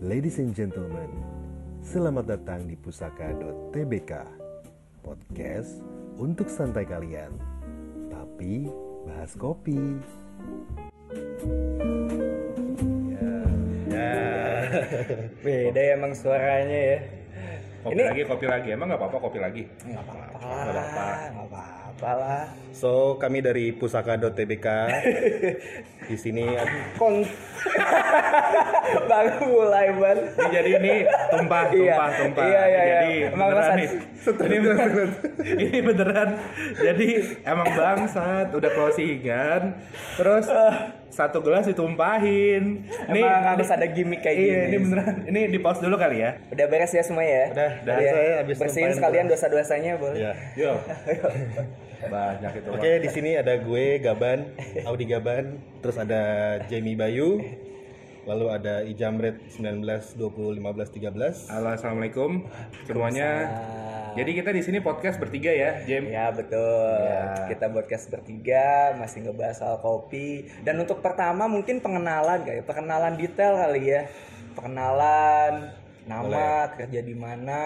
Ladies and gentlemen, selamat datang di pusaka.tbk Podcast untuk santai kalian Tapi bahas kopi Beda ya emang suaranya ya. Kopi Ini- lagi, kopi lagi. Emang nggak apa-apa kopi lagi? Nggak apa-apa. Nggak apa-apa. Nggak apa-apa lah. So, kami dari pusaka.tbk Di sini Kong. Baru mulai ban. Ini jadi ini tumpah, Iya. tumpah, tumpah. Iya, iya, Jadi iya. Emang beneran nih. Ini beneran. ini beneran. Jadi emang bangsat, udah closingan. Terus satu gelas ditumpahin. Nih, Emang harus ada gimmick kayak iya, gini. ini beneran. Ini di pause dulu kali ya. Udah beres ya semua ya? Udah, udah. Iya. Saya habis Bersihin sekalian dosa-dosanya boleh. Ya. Yo. Banyak itu. Oke, di sini ada gue Gaban, Audi Gaban, terus ada Jamie Bayu, lalu ada Ijamret 19 20 15 13. Halo, assalamualaikum semuanya. Jadi kita di sini podcast bertiga ya, Jem. Ya betul. Ya. Kita podcast bertiga masih ngebahas soal kopi. Dan untuk pertama mungkin pengenalan kayak perkenalan detail kali ya. Perkenalan nama, kerja di mana,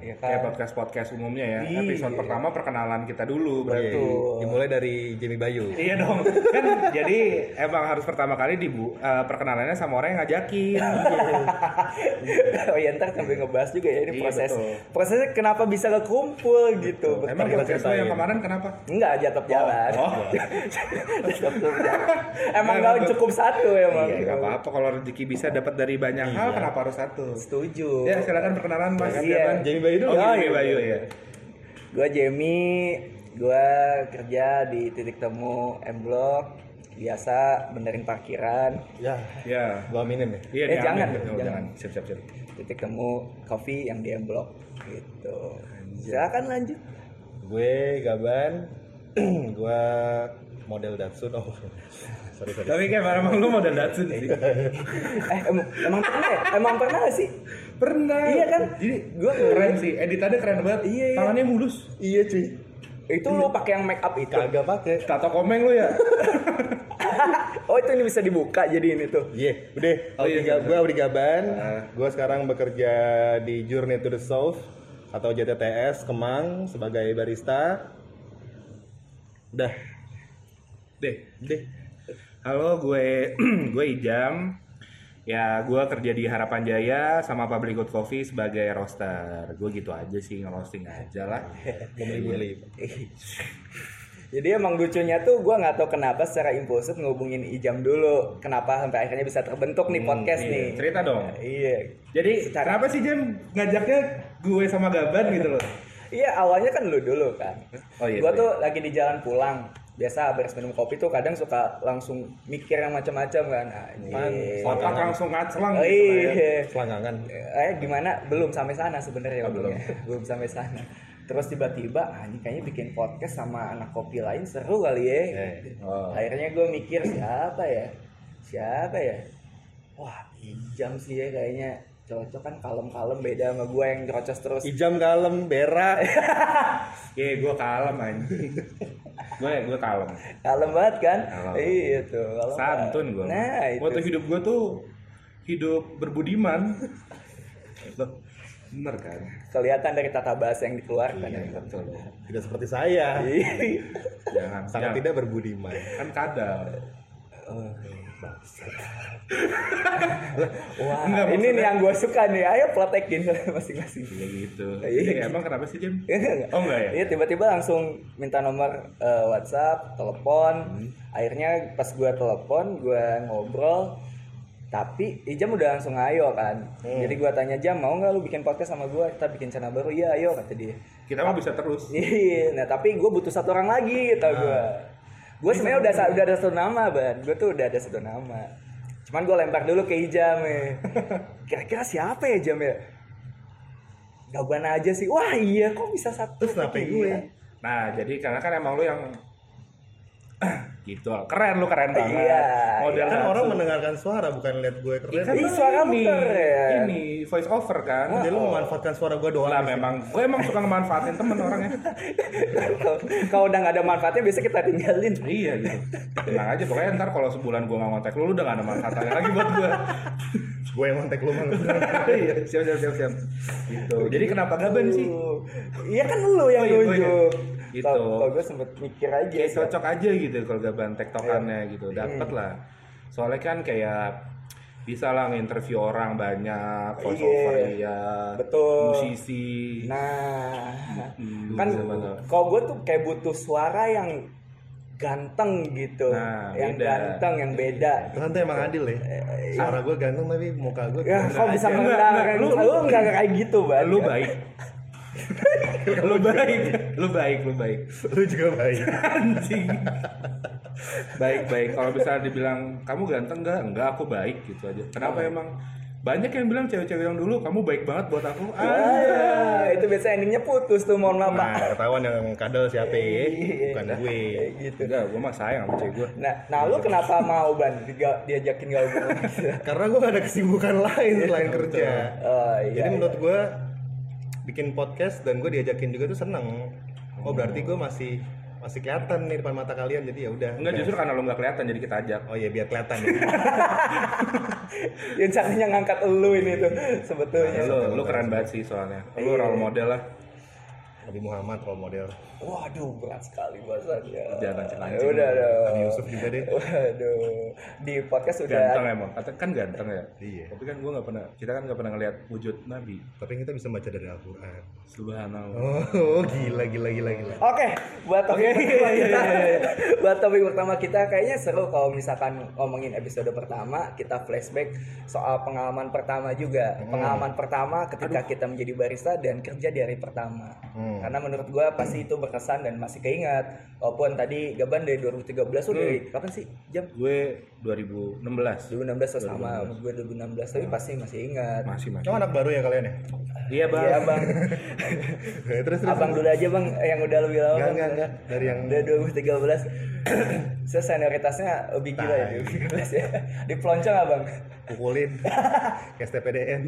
ya Kayak kan. podcast podcast umumnya ya. Iya. Episode pertama perkenalan kita dulu berarti. Betul. Dimulai dari Jamie Bayu. Iya dong, kan jadi emang harus pertama kali dibu eh, perkenalannya sama orang yang ngajakin. oh ya ntar sambil ngebahas juga ya ini Iya, proses betul. prosesnya kenapa bisa kekumpul gitu. Betul. Emang lo yang kemarin kenapa? Enggak jatuh jalan. oh. Jatuh jalan. Emang nggak cukup satu emang. Iya, nggak apa-apa kalau rezeki bisa dapat dari banyak hal, kenapa harus satu? Setuju. Ya silakan perkenalan Mas. Iya. Jamie Bayu dulu. Oh, Jamie iya. Bayu ya. Gue Jamie, gue kerja di titik temu M Block, biasa benerin parkiran, Ya, Ya. gua aminin ya. Iya, Eh, jangan, Oh, jangan. jangan. Siap, siap, siap. titik temu coffee yang di M Block gitu. Silakan lanjut. Gue Gaban, gua model Datsun. Oh, sorry sorry. Tapi kayak emang lu modal Datsun sih. Eh emang, emang pernah ya? Emang pernah gak sih? Pernah. Iya kan? Jadi Gua keren sih. Editannya keren banget. Iya, iya. Tangannya mulus. Iya cuy. Itu lu pakai yang make up itu? Kagak pakai. Tato komeng lu ya. oh itu ini bisa dibuka jadi ini tuh. Iya, udah. Oh, iya, iya. Gue Audi Gaban. Ah. Gue sekarang bekerja di Journey to the South atau JTTS Kemang sebagai barista. Udah, Deh. deh. Halo, gue gue Ijam. Ya, gue kerja di Harapan Jaya sama Public Good Coffee sebagai roaster. Gue gitu aja sih, ngerosting aja lah. Beli-beli. Jadi emang lucunya tuh gue nggak tahu kenapa secara impulsif ngehubungin Ijam dulu. Kenapa sampai akhirnya bisa terbentuk nih podcast Iya, nih. Cerita dong. Iya. Jadi, Secara- kenapa sih Jam ngajaknya gue sama Gaban gitu loh? Iya awalnya kan lu dulu kan. Oh, iya, Gua iya. tuh lagi di jalan pulang. Biasa habis minum kopi tuh kadang suka langsung mikir yang macam-macam kan. Anjing. Otak langsung ngaclang Oh, gitu ya. iya. Selangkangan. Eh gimana? Belum sampai sana sebenarnya Oh, belum. belum sampai sana. Terus tiba-tiba anjing kayaknya bikin podcast sama anak kopi lain seru kali ya. Eh, oh. Akhirnya gue mikir siapa ya? Siapa ya? Wah, Ijam sih ya kayaknya cocok kan kalem-kalem beda sama gue yang nyerocos terus. Ijam kalem, berak. Iya, gue kalem anjing. Gue gue kalem. Kalem banget kan? Kalem. Iya tuh. kalem Santun gue. Nah, itu. Waktu hidup gue tuh hidup berbudiman. Loh, bener kan? kelihatan dari tata bahasa yang dikeluarkan ya. betul. Tidak seperti saya. Iya. Jangan. Sangat jangan. tidak berbudiman. Kan kadal. Oh, Wah, Enggak, ini nih yang gue suka nih. Ayo plotekin masing-masing. Iya gitu. Iya, Iya, gitu. emang kenapa sih Jim? Enggak. Oh enggak ya? Iya tiba-tiba langsung minta nomor eh, WhatsApp, telepon. Hmm. Akhirnya pas gua telepon, gua ngobrol. Tapi Ijam udah langsung ayo kan. Hmm. Jadi gua tanya Jam mau nggak lu bikin podcast sama gua? Kita bikin channel baru. Iya ayo kata dia. Kita mah bisa terus. Iya. Nah tapi gue butuh satu orang lagi kata gua. Gue sebenarnya udah udah ada satu nama ban. Gue tuh udah ada satu nama. Cuman gue lempar dulu ke Ijam ya. Kira-kira siapa ya Jam ya? Gaban aja sih. Wah iya kok bisa satu. Terus kenapa Iya. gue? Nah, jadi karena kan emang lu yang gitu keren lu keren banget Iya, model Kan Datsun. orang mendengarkan suara bukan lihat gue keren. Kan Ih, lu suaramu ini, voice over kan Jadi lu memanfaatkan suara gue doang. lah memang gue emang suka ngemanfaatin temen orangnya Kalau- Kalau udah nggak ada manfaatnya biasa kita tinggalin. iya gitu tenang aja pokoknya ntar kalau sebulan gue nggak ngontek lu lu udah gak ada manfaatnya lagi buat gue gue yang kontak lu mang Iya, siap siap siap siap. Gitu. Jadi kenapa gaban sih? Iya kan lu yang Oh, iya, oh, iya. nunjuk. Gitu. Kalau gue sempet mikir aja. Kayak sih. cocok aja gitu kalau gaban tektokannya Iya. gitu. Dapat lah. Soalnya kan kayak bisa lah nginterview orang banyak, voiceover Iya. iya, Betul. musisi. Nah, Hmm, kan banget. kalau gue tuh kayak butuh suara yang ganteng gitu, Nah, yang beda. ganteng, yang beda. Tuhan tuh emang adil ya suara gue ganteng tapi muka gue Ya, kau bisa Enggak, lu, enggak, lu nggak kayak gitu, ban. lu baik. Lu baik, lu baik, lu baik. lu juga baik Anjing. baik baik. Kalau bisa dibilang kamu ganteng enggak? Enggak, aku baik gitu aja. Kenapa emang banyak yang bilang cewek-cewek yang dulu kamu baik banget buat aku. Ah, Ah, itu biasa endingnya putus tuh, mohon maaf. Nah ketahuan yang kadal siapa ya bukan gue Kayak gitu. enggak, gue mah sayang sama cewek gue. Nah, nah lu kenapa mau ban diajakin gabung? karena gue gak ada kesibukan lain selain kerja oh iya. jadi menurut gue bikin podcast dan gue diajakin juga tuh seneng oh berarti gue masih masih kelihatan nih depan mata kalian jadi ya udah Enggak justru karena lo nggak kelihatan jadi kita ajak. oh iya biar kelihatan ya yang seharusnya ngangkat lu ini tuh sebetulnya. Lo lo keren banget sih soalnya. Lo Iya. role model lah. Nabi Muhammad role model Waduh, berat sekali bahasanya. Jangan mancing-mancing. Ya Udah dong. Nabi Yusuf juga deh Waduh, di podcast udah Ganteng emang. Kata kan ganteng ya. Iya. Tapi kan gue nggak pernah. Kita kan nggak pernah ngeliat wujud Nabi. tapi kita bisa baca dari Al-Quran Subhanallah. oh gila gila gila gila Oke, buat topik pertama kita, buat topik pertama kita kayaknya seru kalau misalkan ngomongin episode pertama kita flashback soal pengalaman pertama juga, pengalaman pertama ketika kita menjadi barista dan kerja di hari pertama. Hmm. Karena menurut gua pasti itu berkesan dan masih keingat. Walaupun tadi Gaban dari 2013 tuh dari kapan sih jam? Gue 2016. 2016 tuh sama sama gue 2016 tapi pasti masih ingat. Masih masih. kamu anak baru ya kalian ya Iya bang. Iya bang, Eh, terus terus abang dulu aja bang yang udah lebih lama. enggak enggak enggak dari yang Udah 2013 Saya senioritasnya lebih gila ya Tai. 2013 ya Di peloncong abang pukulin ke STPDN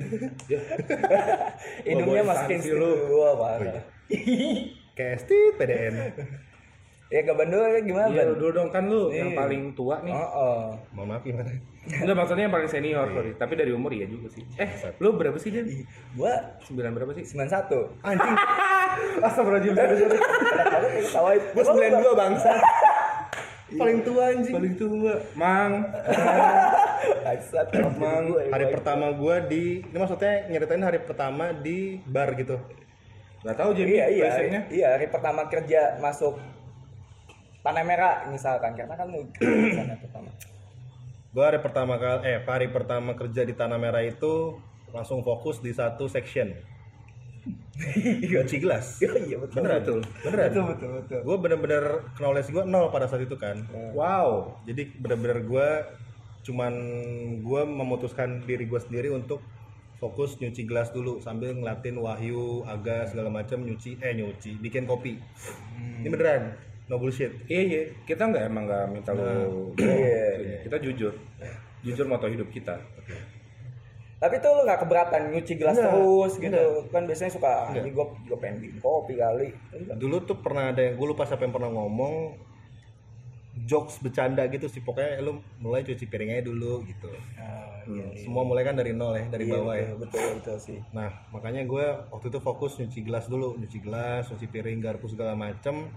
Hidungnya masukin situ lu. Wah parah ke STPDN Ya kapan dulu ya gimana Iya lu dulu dong kan lu yang Iya. paling tua nih. Oh, oh. mohon maaf gimana Enggak maksudnya yang paling senior sorry. Tapi dari umur iya juga sih. Eh lu berapa sih dia? Gua Sembilan berapa sih? 91 anjing Astagfirullahaladzim. sorry, sembilan dua bangsa paling tua anjing Paling tua. Mang. Mang. hari pertama gue di ini maksudnya nyeritain hari pertama di bar gitu Gak tau Jamie Iya iya biasanya. Iya hari pertama kerja masuk Tanah Merah misalkan. Karena kan sana pertama gue hari pertama kali eh hari pertama kerja di tanah merah itu langsung fokus di satu section. Cuci gelas Iya iya betul. Beneran betul. beneran. Betul betul betul. Gue bener-bener knowledge gue nol pada saat itu kan. Wow. jadi bener-bener gue cuman gue memutuskan diri gue sendiri untuk fokus nyuci gelas dulu sambil ngelatin Wahyu, Aga segala macam nyuci eh nyuci bikin kopi ini beneran no bullshit Iya iya. Kita nggak emang nggak minta lu. Iya. Kita jujur. Jujur moto hidup kita. Tapi tuh lu gak keberatan nyuci gelas Enggak, terus gitu Kan biasanya suka, ah, ini gue gue pengen bikin kopi kali Enggak. dulu tuh pernah ada yang gue lupa siapa yang pernah ngomong jokes bercanda gitu sih. Pokoknya lu mulai cuci piringnya dulu gitu. Ah, iya, iya. semua mulai kan dari nol ya dari Iya, bawah ya. betul, betul, betul sih. Nah makanya gue waktu itu fokus nyuci gelas dulu. Nyuci gelas nyuci piring garpu segala macem.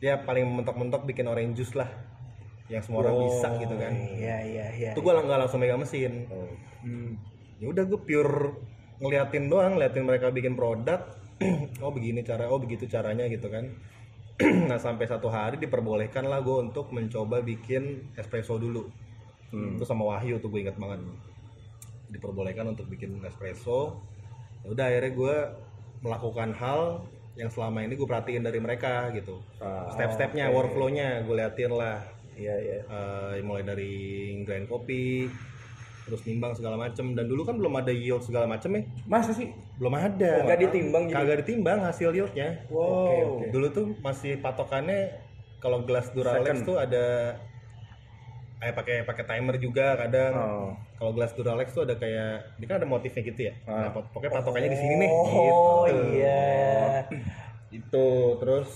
Ya paling mentok-mentok bikin orange juice lah yang semua orang bisa gitu kan. Iya, iya, iya itu gue nggak langsung megang mesin. Hmm. ya udah gue pure ngeliatin doang ngeliatin mereka bikin produk. Oh begini cara oh begitu caranya gitu kan nah sampai satu hari diperbolehkan lah gue untuk mencoba bikin espresso dulu. Itu sama Wahyu tuh gue inget banget. Diperbolehkan untuk bikin espresso. Ya udah akhirnya gue melakukan hal yang selama ini gue perhatiin dari mereka gitu. Ah, step-stepnya workflow-nya gue liatin lah Iya, iya. Eh, mulai dari grind kopi terus nimbang segala macem dan dulu kan belum ada yield segala macem ya Masa sih? belum ada Nggak ditimbang gitu? kagak ditimbang hasil yieldnya Wow. Oke, oke. dulu tuh masih patokannya kalau gelas Duralex Second. tuh ada kayak pakai pakai timer juga kadang Oh. kalau gelas Duralex tuh ada kayak ini kan ada motifnya gitu ya Ah. nah pokoknya patokannya di sini nih Oh gitu. iya itu terus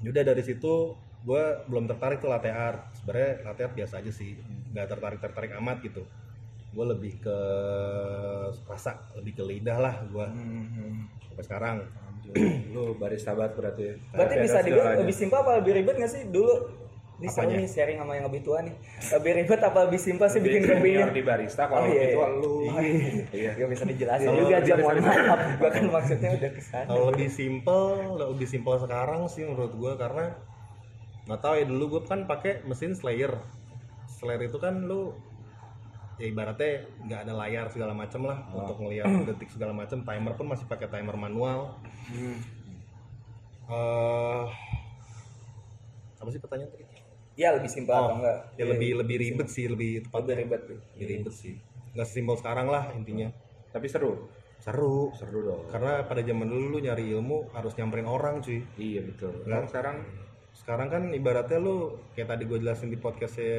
udah dari situ gue belum tertarik tuh latte art sebenarnya latte art biasa aja sih nggak tertarik tertarik amat gitu gue lebih ke rasa lebih ke lidah lah gue Hmm. sampai sekarang lu barista banget berarti ya. Berarti bisa dibilang lebih simpel apa lebih ribet nggak sih dulu? Ini seru nih sharing sama yang lebih tua nih. Lebih ribet apa lebih simpel sih bikin kopinya? di barista kalau Oh, iya, itu iya. lu Oh, iya. iya Gak bisa dijelasin juga lebih aja mohon maaf. Gua kan maksudnya udah ke sana. kalau lebih simpel lebih simpel sekarang sih menurut gue karena nggak tahu ya dulu gue kan pakai mesin slayer. Slayer itu kan lu ya ibaratnya nggak ada layar segala macam lah untuk ngeliat detik segala macam timer pun masih pakai timer manual. Eh apa sih pertanyaan tadi? Iya lebih simpel atau enggak? ya lebih lebih ribet sih lebih tepat. Lebih ribet tuh. lebih ribet sih. Nggak sesimpel sekarang lah intinya. Tapi seru. Seru. Seru dong. Karena pada zaman dulu lu nyari ilmu harus nyamperin orang cuy. Iya betul. Nah. kan sekarang sekarang kan ibaratnya lu kayak tadi gue jelasin di podcastnya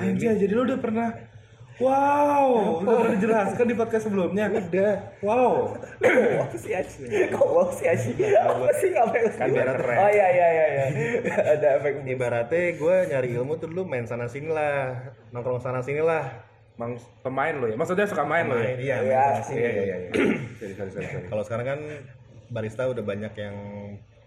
Anjay, jadi lu udah pernah Wow, udah pernah dijelaskan di podcast sebelumnya. Udah. Wow. Kok wow sih Aji? Kok wow sih Aji? Apa sih ngapain? Kan biar keren. Oh iya iya iya iya. Ada efek ibaratnya gue nyari ilmu tuh dulu main sana sini lah nongkrong sana sini lah Mang pemain lo ya. Maksudnya suka main lo ya. Main, iya, Iya. Iya iya iya. Sorry. kalau sekarang kan barista udah banyak yang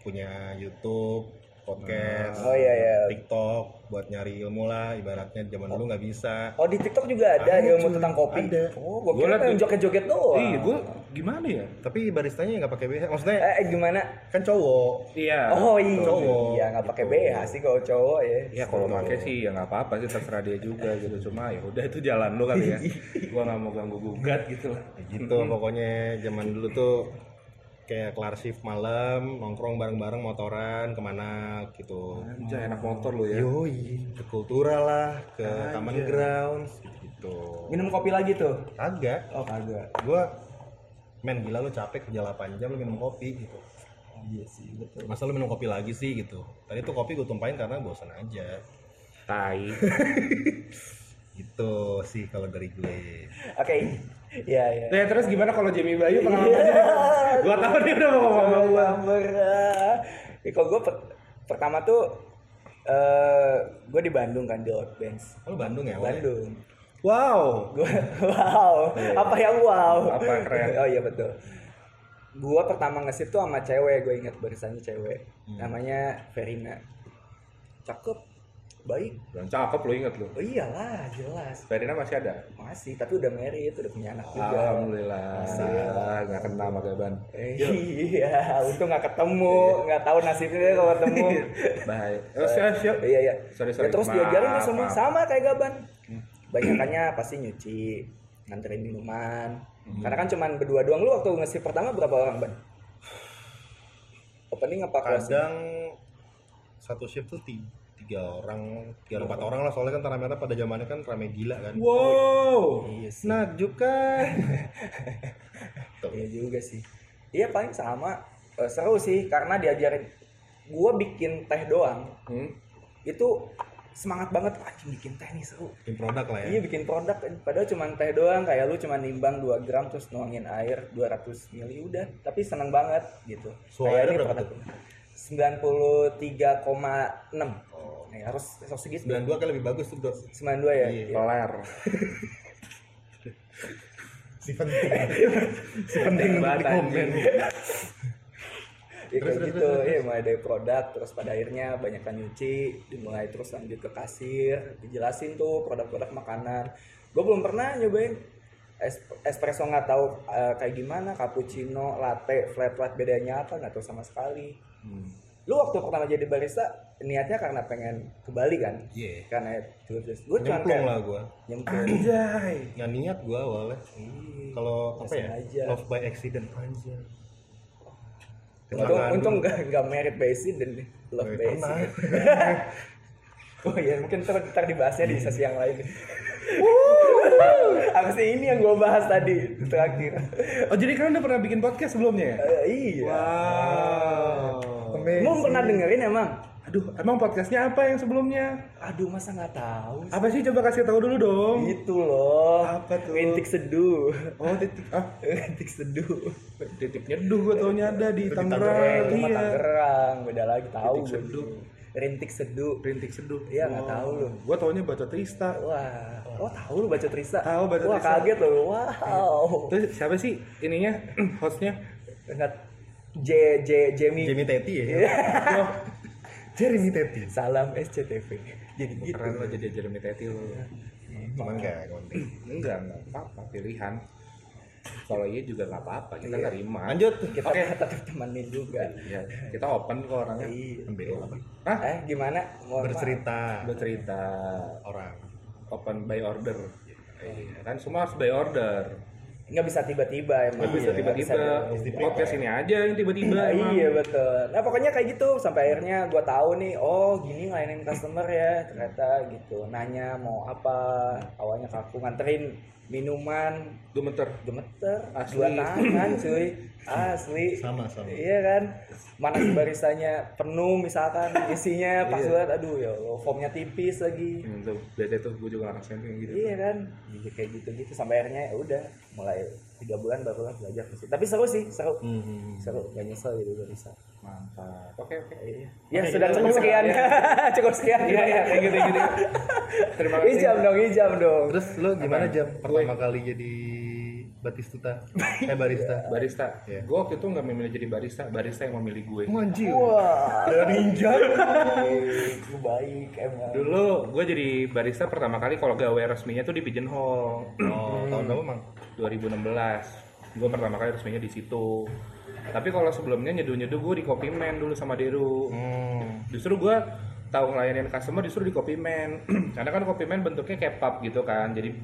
punya YouTube podcast Oh iya iya. TikTok buat nyari ilmu lah ibaratnya zaman dulu nggak bisa Oh di TikTok juga ada Ada, ilmu cuy. tentang kopi. Ada. Oh, Gua kira yang joget-joget doang. Iya, gue gimana ya? tapi baristanya nggak pakai BH maksudnya Eh, eh, gimana? kan cowok Iya. Oh iya, Cowok. iya nggak pakai Gitu. BH sih kalau cowok ya. Ya kalau pakai sih ya nggak apa-apa sih terserah dia juga gitu cuma ya udah itu jalan lu kali ya. Gua nggak mau ganggu gugat gitu lah. Gitu pokoknya zaman dulu tuh kayak kelar shift malam nongkrong bareng-bareng motoran ke mana gitu Anjay enak motor lu ya. yoi ke kultura lah ke taman grounds gitu Minum kopi lagi tuh? kagak Oh kagak. gua men gila lu capek kerja 8 jam lu minum kopi gitu Iya sih betul. masa lu minum kopi lagi sih gitu tadi tuh kopi gue tumpahin karena bosan aja Tai. gitu sih kalau dari gue Oke. Iya iya. Nah, terus gimana kalau Jamie Bayu pengalamannya? Gua tahu dia udah mau ngomong gua. Berat. Ya, kalau gue pertama tuh eh gue di Bandung kan di Outbands. lu Bandung ya? Bandung. Wow. Gua wow. Apa yang wow? Apa keren? oh iya betul. Gua pertama nge tuh sama cewek, gue ingat barisannya cewek. Namanya Verina. Cakep, baik. Dan cakep lo inget lo. Oh iyalah, jelas. Verina masih ada. Masih, tapi udah married, udah punya anak juga. Alhamdulillah. Nggak kena sama Gaban. Eh, iya, untung nggak ketemu, nggak tahu nasibnya kalau ketemu. Baik. Oh, siap, siap. iya iya. Sorry, sorry. Ya, terus Maaf, diajarin tuh semua maaf. sama kayak Gaban. Banyakannya pasti nyuci, nganterin minuman. Hmm. Karena kan cuman berdua doang lu waktu ngasih pertama berapa orang ban? Opening apa kadang satu shift tuh ti- tiga orang tiga empat orang lah soalnya kan rame pada zamannya kan rame gila kan Wow. Iya sih. kan Tuh. Iya juga sih. Iya paling sama. Eh, seru sih karena diajarin. Gua bikin teh doang. Hmm? Itu semangat banget anjing bikin teh nih seru. bikin produk lah ya Iya bikin produk padahal cuma teh doang kayak lu cuma nimbang 2 gram terus nuangin air 200 mili udah tapi seneng banget gitu. Kayak ini berapa produk tuh? 93,6. Oh. Nih, harus harus segitu. 92 kan lebih bagus tuh bro 92 ya. Iya. Peler. si penting si penting di komen Ya, kayak gitu, iya mulai dari produk, terus pada akhirnya banyak kan nyuci, dimulai terus lanjut ke kasir, dijelasin tuh produk-produk makanan. Gue belum pernah nyobain es- espresso nggak tahu eh, kayak gimana, cappuccino, latte, flat white bedanya apa nggak tahu sama sekali. Hmm. Lu waktu pertama jadi barista niatnya karena pengen ke Bali kan? Iya. Karena terus gue cuma nyemplung lah gua nyemplung. Anjay. nggak niat gua awalnya Ih, kalau apa ya sengaja. love by accident aja Untung, untung nggak nggak merit by accident nih, love Nggak by accident. oh iya mungkin ntar, ntar dibahasnya di sesi yang lain. Apa sih ini yang gue bahas tadi terakhir? Oh jadi kalian udah pernah bikin podcast sebelumnya ya? Eh, iya. Wow. Emang pernah dengerin emang? Aduh, emang podcastnya apa yang sebelumnya? Aduh masa nggak tahu? sih? Apa sih coba kasih tahu dulu dong. Itu loh. Apa tuh? Rintik seduh. Oh titik ah Rintik seduh. titik nyeduh gue taunya ada di Tangerang. Iya. Tangerang, beda lagi tahu Titik seduh. rintik seduh Rintik seduh. Iya, nggak tahu lu. Gua taunya baca Trista. wah oh tahu lu baca Trista Tahu baca wah Trista. kaget lu wow Terus siapa sih ininya hostnya? Ingat J J Jamie Jamie Teti ya Iya. Jeremy Teti salam SCTV jadi gitu Keren lo jadi Jeremy Teti lo. cuman kayak konten Enggak, enggak apa-apa pilihan. Kalau iya juga nggak apa-apa, kita Iya. terima. lanjut kita Oke. tetap temenin juga Ya, kita open kok orangnya. iya MBO Hah? eh gimana Mohon maaf. bercerita Bercerita orang open by order. Iya, kan semua harus by order. Nggak bisa tiba-tiba emang Nggak bisa Nggak tiba-tiba. bisa Podcast ini aja yang tiba-tiba. Iya betul. Nah pokoknya kayak gitu sampai akhirnya gue tahu nih, oh gini ngelayanin customer ya ternyata gitu. Nanya mau apa, awalnya kaku nganterin minuman, Gemeter. gemeter, Asli. dua tangan cuy, asli. sama sama Iya kan, mana si baristanya penuh misalkan isinya pas Iya. banget, aduh ya Allah, formnya tipis lagi. Hmm, tuh, beda tuh, gue juga ngerasain kayak gitu. Iya kan, Iya, kayak gitu-gitu sampai akhirnya ya udah mulai tiga bulan baru lah belajar musik. Tapi seru sih, seru, Hmm. seru, gak nyesel gitu barista. Mantap. Oke, oke. Ya Oke, sudah gitu. cukup sekian. cukup sekian. Iya, iya, kayak gitu, gitu. Terima kasih. Ijam dong, ijam dong. terus lo gimana jam pertama kali jadi batistuta eh barista Barista. Iya. Gue waktu itu nggak memilih jadi barista, barista yang memilih gue. anjir Wah, ninja lu baik emang. Dulu gue jadi barista pertama kali kalau gawe resminya tuh di Pigeonhole oh tahun berapa mang 2016. Gue pertama kali resminya di situ. Tapi kalau sebelumnya nyeduh-nyeduh gue di Kopi Man dulu sama Deru. hmm. Justru gue tahu ngelayanin customer justru di Kopi Man. Karena kan Kopi Man bentuknya kayak pub gitu kan. Jadi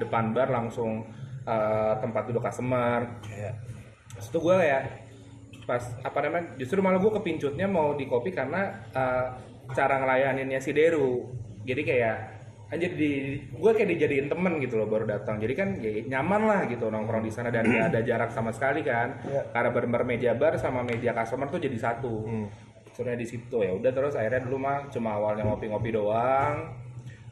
depan bar langsung eh, tempat duduk customer. Iya. Terus itu gue ya pas apa namanya justru malah gue kepincutnya mau di kopi karena eh, cara ngelayaninnya si Deru jadi kayak anjir di gue kayak dijadiin temen gitu loh baru datang. Jadi kan ya, nyaman lah gitu nongkrong di sana dan gak ada jarak sama sekali kan. Iya. karena bener meja bar sama meja customer tuh jadi satu. Hmm. sebenarnya di situ ya udah terus akhirnya dulu mah cuma awalnya ngopi-ngopi doang.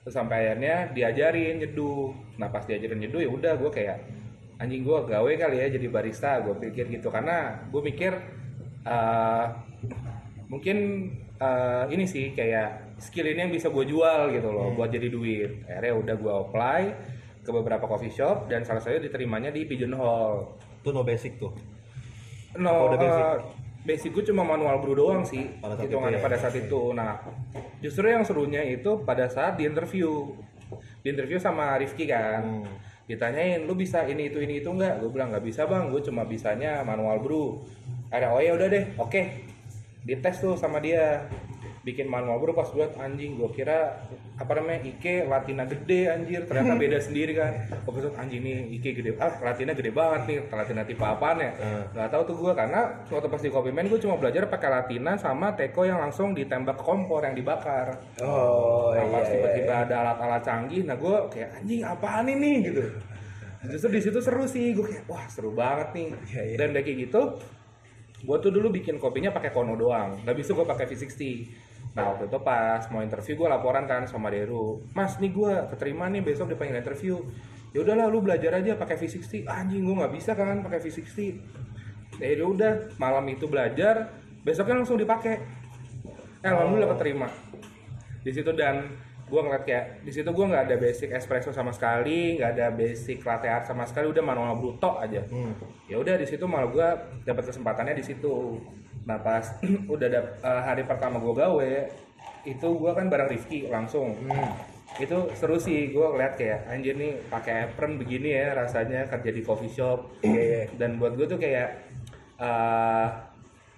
Terus sampai akhirnya diajarin nyeduh. Nah pas diajarin nyeduh ya udah gue kayak anjing gue gawe kali ya jadi barista gue pikir gitu. Karena gue mikir eh, mungkin eh, ini sih kayak skill ini yang bisa gue jual gitu loh buat jadi duit akhirnya udah gue apply ke beberapa coffee shop dan salah satunya diterimanya di Pigeonhole itu no basic tuh No, udah basic? eh, basic gue cuma manual brew doang sih Pada saat itu ya? pada saat itu. Nah, justru yang serunya itu pada saat di interview, di interview sama Rifki kan, Hmm. ditanyain lu bisa ini itu ini itu nggak? Gue bilang nggak bisa bang, gue cuma bisanya manual brew. Ada oh ya udah deh, oke, dites tuh sama dia bikin manual brew pas buat anjing gue kira apa namanya Ike Latina gede anjir ternyata beda sendiri kan gue pikir anjing nih Ike gede ah Latina gede banget nih Latina tipe apaan ya Hmm. nggak tahu tuh gue karena waktu pas di kopi man gue cuma belajar pakai Latina sama teko yang langsung ditembak kompor yang dibakar Oh nah, iya. pas iya. tiba-tiba ada alat-alat canggih nah gue kayak anjing apaan ini gitu justru di situ seru sih gue kayak wah seru banget nih Iya, iya. dan kayak gitu gue tuh dulu bikin kopinya pakai kono doang nggak bisa gue pakai V60 nah waktu itu pas mau interview gue laporan kan sama Deru. Mas nih gue keterima nih besok dipanggil interview. Ya udahlah lu belajar aja pakai V60 anjing gue nggak bisa kan pakai V60 ya udah malam itu belajar besoknya langsung dipakai. Eh, alhamdulillah keterima. Di situ dan gue ngeliat kayak di situ gue nggak ada basic espresso sama sekali nggak ada basic latte art sama sekali udah manual bruto aja. Hmm. ya udah di situ malah gue dapat kesempatannya di situ. Nah pas udah dap- eh, hari pertama gue gawe itu gue kan bareng Rifki langsung. Itu seru sih gue ngeliat kayak anjir nih pakai apron begini ya rasanya kerja di coffee shop. Dan buat gue tuh kayak eh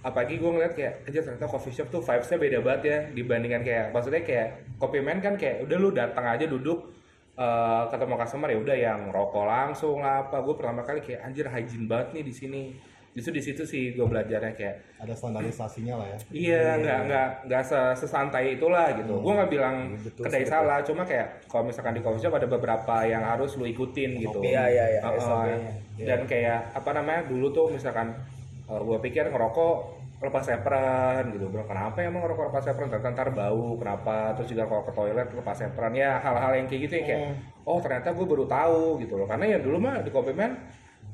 apalagi gue ngeliat kayak aja ternyata coffee shop tuh vibesnya beda banget ya dibandingkan kayak maksudnya kayak kopi man kan kayak udah lu datang aja duduk eh, ketemu customer ya udah yang rokok langsung lah apa gue pertama kali kayak anjir hygiene banget nih di sini justru di situ sih gue belajarnya kayak ada standarisasinya lah ya Iya, nggak nggak nggak se- sesantai itulah gitu. Gue nggak bilang Betul, kedai salah, cuma kayak kalau misalkan di coffee shop ada beberapa yang harus lu ikutin gitu. Iya, iya, iya. SOP-nya. Dan kayak apa namanya dulu tuh misalkan gue pikir ngerokok lepas apron gitu bro kenapa emang ngerokok lepas apron? Ternyata ntar bau kenapa? Terus juga kalau ke toilet lepas apron ya hal-hal yang kayak gitu ya kayak oh ternyata gue baru tahu gitu loh. Karena ya dulu mah di kopi man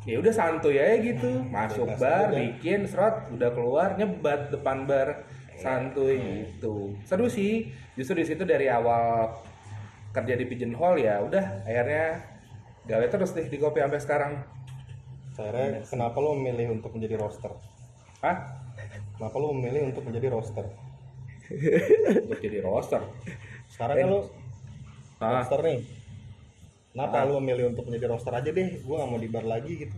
ya udah santuy aja gitu. Masuk Bebas bar aja. bikin serot udah keluar nyebat depan bar santuy gitu. Seru sih. Justru di situ dari awal kerja di pigeonhole ya udah akhirnya gawe terus deh di kopi sampai sekarang Akhirnya kenapa lo memilih untuk menjadi roster? Hah? Kenapa lo memilih untuk menjadi roster? untuk jadi roster Sekarang kan lo ah roster nih. Kenapa lo memilih untuk menjadi roster aja deh? Gue gak mau di bar lagi gitu.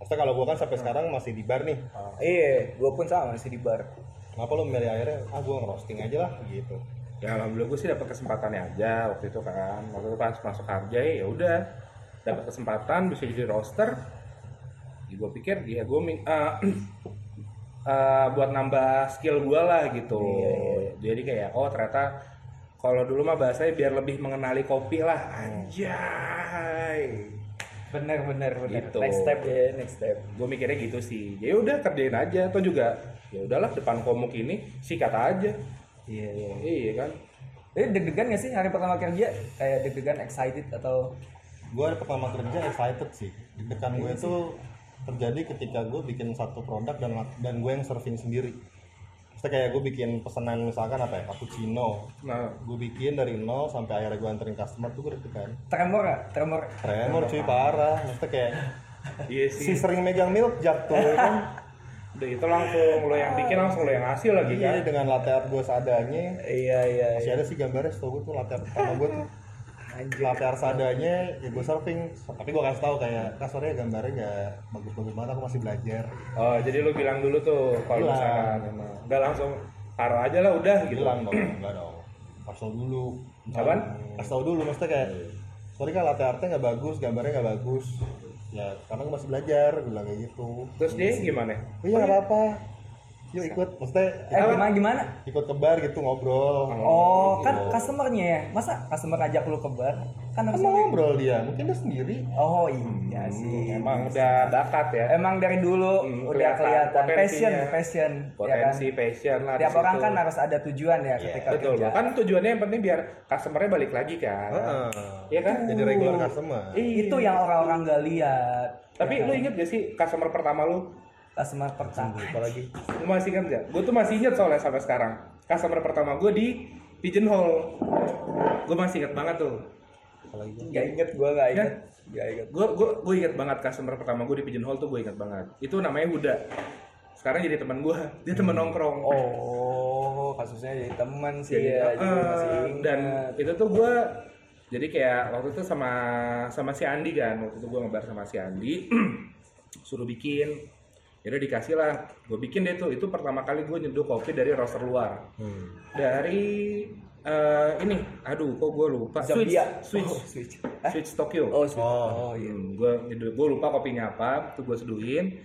Maksudnya kalau gue kan sampai sekarang masih di bar nih. Iya, gue pun sama masih di bar. Kenapa lo memilih akhirnya? Ah gue ngerosting aja lah gitu. ya alhamdulillah gue sih dapat kesempatannya aja waktu itu kan waktu itu pas masuk Harjai ya udah dapat kesempatan bisa jadi roster ya gue pikir ya gue eh, eh, buat nambah skill gue lah gitu jadi kayak oh ternyata kalau dulu mah bahasanya biar lebih mengenali kopi lah anjay Bener bener bener. Gitu. Next step ya, next step. gue mikirnya gitu sih ya udah kerjain aja atau juga ya udahlah depan komuk ini sikat aja Iya iya. iya kan Jadi deg-degan gak sih hari pertama kerja? Kayak deg-degan excited atau gue pertama kerja excited sih deg-degan gue itu terjadi ketika gue bikin satu produk dan dan gue yang serving sendiri Maksudnya kayak gue bikin pesanan misalkan apa ya cappuccino nah gue bikin dari nol sampai akhirnya gue anterin customer tuh gue deg-degan tremor gak? Tremor. tremor cuy parah maksudnya kayak iya si sih sering megang milk jug tuh ya kan Udah itu langsung lo yang bikin langsung lo yang ngasih lagi kan. iya dengan latte art gue seadanya Iya iya. masih ada sih gambarnya setahu gue tuh latte art pertama gue tuh. Latte art seadanya ya gue serving tapi gue kasih tahu kayak kak sorry ya gambarnya gak bagus-bagus banget aku masih belajar. Oh, jadi lo bilang dulu tuh kalau misalkan udah langsung taruh aja lah udah gitu. bilang dong enggak dong. Kasih tau dulu. Apaan? kasih tau dulu maksudnya kayak sorry kan latte artnya nggak bagus gambarnya nggak bagus. Ya karena gue masih belajar gue bilang kayak gitu. Terus dia gimana? iya nggak apa-apa yuk ikut maksudnya Eh gimana gimana? ikut ke bar gitu ngobrol Oh, kan customernya ya. Masa customer ajak lu ke bar? Kan harus kan mau ngobrol dia mungkin dia sendiri Oh iya sih. Emang udah bakat ya. Emang dari dulu Hmm, udah kelihatan passion, passion, Potensi, ya kan? passion lah. Tiap orang kan harus ada tujuan ya ketika Betul. kerja. Kan tujuannya yang penting biar customernya balik lagi kan. Heeh. Iya kan? jadi regular customer Itu yang orang-orang gak lihat. Tapi lu inget gak sih customer pertama lu? Customer pertama. apalagi Lu masih inget gak? Gue tuh masih inget soalnya sampai sekarang. Customer pertama gue di Pigeonhole. Gue masih inget banget tuh. apalagi Gak inget, gue gak inget. Gak inget. Gue gue gue inget banget customer pertama gue di Pigeonhole tuh gue inget banget. Itu namanya Huda. Sekarang jadi teman gue. Dia teman nongkrong. Oh, kasusnya jadi teman sih Jadi, ya. Jadi masih ingat. dan itu tuh gue jadi kayak waktu itu sama sama si Andi kan waktu itu gue ngebar sama si Andi suruh bikin ya udah dikasih lah. Gue bikin deh tuh. Itu pertama kali gue nyeduh kopi dari roster luar. Hmm. dari eh, ini. Aduh kok gue lupa. Switch. Zambia. switch. Oh, switch. switch Tokyo. Oh, switch. Oh. Oh, iya. gue gue lupa kopinya apa. Tuh gue seduhin.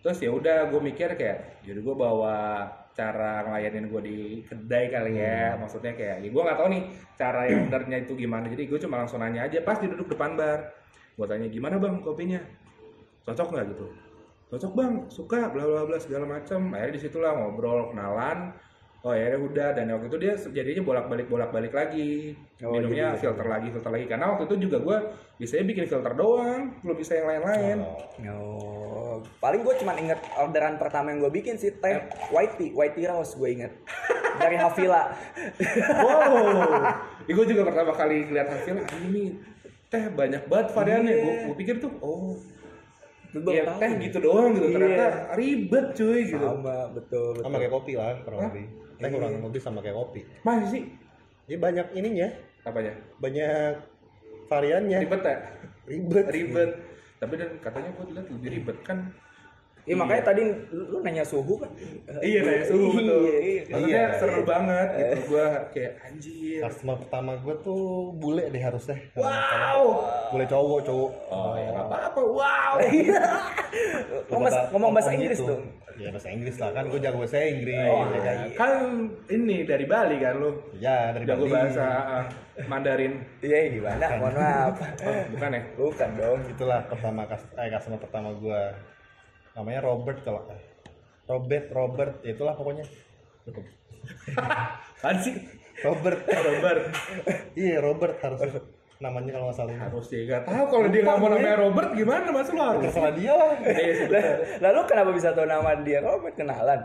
Terus ya udah gue mikir kayak jadi gue bawa cara ngelayanin gue di kedai kali ya. Maksudnya kayak ya gue nggak tahu nih cara yang benernya itu gimana. Jadi gue cuma langsung nanya aja. Pas duduk depan bar gue tanya gimana bang kopinya? Cocok nggak? Gitu cocok bang. Suka bla bla bla segala macam akhirnya di situlah ngobrol kenalan. Oh ya udah. Dan waktu itu dia jadinya bolak balik bolak balik lagi. Oh, minumnya jadi- filter lagi filter lagi. Karena waktu itu juga gue bisanya bikin filter doang belum bisa yang lain-lain. Oh, paling gue cuma inget orderan pertama yang gue bikin sih teh white tea, white tea rose gue inget. Dari Havila. wow. Gue juga pertama kali hasilnya "Ah, ini teh banyak banget variannya. Gue gue pikir tuh oh ya tahu. teh gitu doang gitu Iya. ternyata ribet cuy gitu. Sama betul betul. sama kayak kopi lah kurang lebih. Teh kurang lebih sama kayak kopi. Masih sih. Ya banyak ininya. Apanya? Banyak variannya. Ribet ya? Ribet. Ribet. Tapi dan katanya gue lihat lebih ribet kan Iya makanya tadi lu, lu nanya suhu kan? iya nanya suhu betul. Iya, iya. maksudnya Iya. seru banget gitu. Gue kayak anjir. Customer pertama gue tuh bule deh harusnya. Wow. Bule cowok cowok. Oh ya apa-apa. Wow. Ngomong bahasa, ngomong bahasa Inggris gitu. tuh. ya bahasa Inggris lah. Kan gue jago bahasa Inggris. Oh, kan ini dari Bali kan lu? Ya dari jago Bali. bahasa ah, Mandarin. Iya gimana? Mohon maaf. oh, bukan ya? Bukan dong. itulah pertama kas- eh, customer pertama gue namanya Robert kalau Robert Robert ya itulah pokoknya kan sih Robert Robert iya Robert harus namanya kalau nggak salah harus dia nggak tahu kalau dia nggak mau namanya Robert gimana mas lu harus terserah dia lah Iya. Lalu kenapa bisa tahu nama dia? Kalau buat kenalan.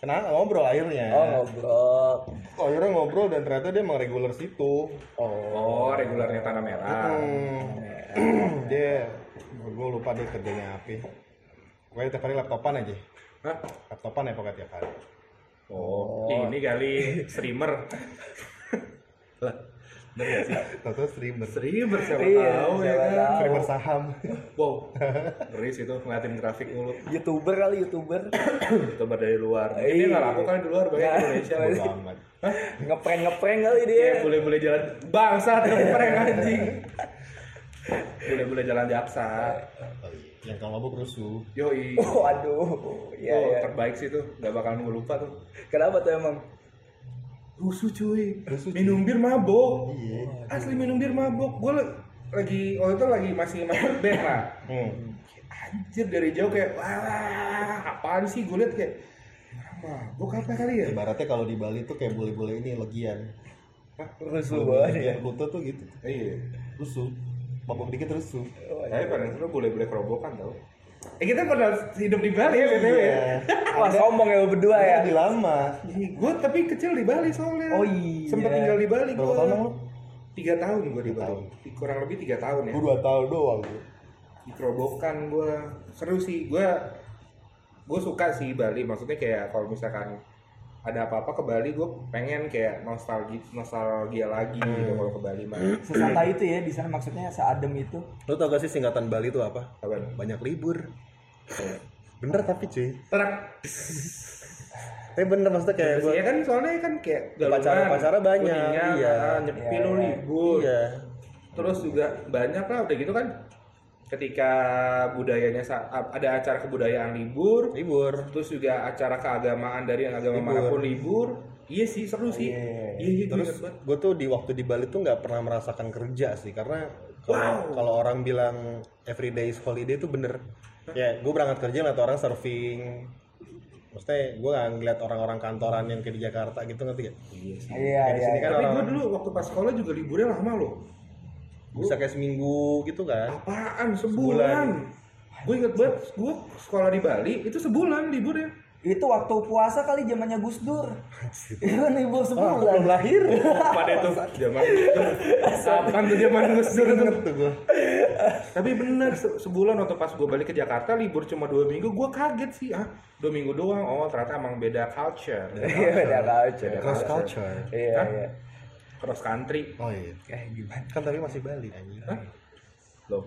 Kenapa ngobrol akhirnya? Oh ngobrol. Oh, akhirnya ngobrol dan ternyata dia emang regular situ. Oh, regulernya tanah merah. Hmm. dia gue lupa dia kerjanya apa. Pokoknya tiap hari laptopan aja. Hah? Laptopan ya pokoknya tiap hari. Oh, ini kali streamer. lah, bener sih? Tahu streamer. Streamer siapa Iya, tahu ya kan? tahu. Streamer saham. Wow, ngeri sih itu ngeliatin grafik mulu. Youtuber kali youtuber. Coba dari luar. Mungkin dia Iya. nggak laku kan di luar banyak di Nggak. Indonesia. Bodo amat. ngeprank ngeprank kali dia. Iya, boleh-boleh jalan bangsa ngeprank anjing. Boleh-boleh jalan jaksa. Yang kalau mabuk rusuh. Yoi. Oh aduh. Iya oh, iya. terbaik sih tuh, nggak bakalan gue lupa tuh. Kenapa tuh emang? Rusuh cuy, Rusuh, cuy. minum bir mabok. Iya. Asli minum bir mabok. Gue lagi, waktu itu lagi masih masuk band lah. Hmm. Anjir dari jauh kayak, wah apaan sih? Gue liat kayak, mabok apa kali ya? Ibaratnya kalau di Bali tuh kayak boleh-boleh ini legian. Rusuh banget ya. Kuto tuh gitu. Iya. Rusuh. Mabuk dikit rusuh. Tapi pada seru boleh-boleh kerobokan tau. Eh kita pernah hidup di Bali ya BTW ya? Iya. Wah sombong ya lu berdua ya. Di lama. Gue tapi kecil di Bali soalnya. Oh iya. Sempet tinggal di Bali Berapa gue. tahun lu? Tiga tahun gue di Bali. Kurang lebih tiga tahun ya. Gue dua tahun doang. gua. Di kerobokan gue. Seru sih. Gue gue suka sih Bali. Maksudnya kayak kalau misalkan ada apa-apa ke Bali gue pengen kayak nostalgia nostalgia lagi gitu kalau ke Bali mah. Sesantai itu ya di sana maksudnya seadem itu. Lu tau gak sih singkatan Bali itu apa? Apaan? Banyak libur. Bener tapi cuy. Terak. Tapi bener maksudnya kayak gue. Iya kan soalnya kan kayak Upacara-upacara banyak, Kuningan, iya. nyepi Iya, lu iya. libur. Iya. Terus juga banyak lah udah gitu kan ketika budayanya ada acara kebudayaan libur, Libur. terus juga acara keagamaan dari yang agama Libur. mana pun libur. Iya sih seru sih. Iya. Iya iya gue Terus inget banget. gue tuh di waktu di Bali tuh nggak pernah merasakan kerja sih karena kalau kalau orang bilang everyday is holiday itu bener. Ya gue berangkat kerja ngeliat orang surfing. Maksudnya gue nggak ngeliat orang-orang kantoran yang kayak di Jakarta gitu ngerti gak? Iya sih. Iya iya. sini kan Tapi orang gue dulu waktu pas sekolah juga liburnya lama loh. Bisa kayak seminggu gitu kan? Apaan? Sebulan. Sebulan. Gue inget banget, gue sekolah di Bali itu sebulan liburnya. Itu waktu puasa kali zamannya Gus Dur. Itu kan libur Oh, aku belum sebulan. lahir. Pada itu zaman. Kapan tuh zaman Gus Dur tuh? Tuh gue. Tapi bener se- sebulan waktu pas gue balik ke Jakarta libur cuma dua minggu gue kaget sih ah dua minggu doang oh ternyata emang beda culture beda Iya beda culture. Cross culture. Iya iya. Cross country Oh iya. Kayak gimana? Kan tapi masih Bali anjing. loh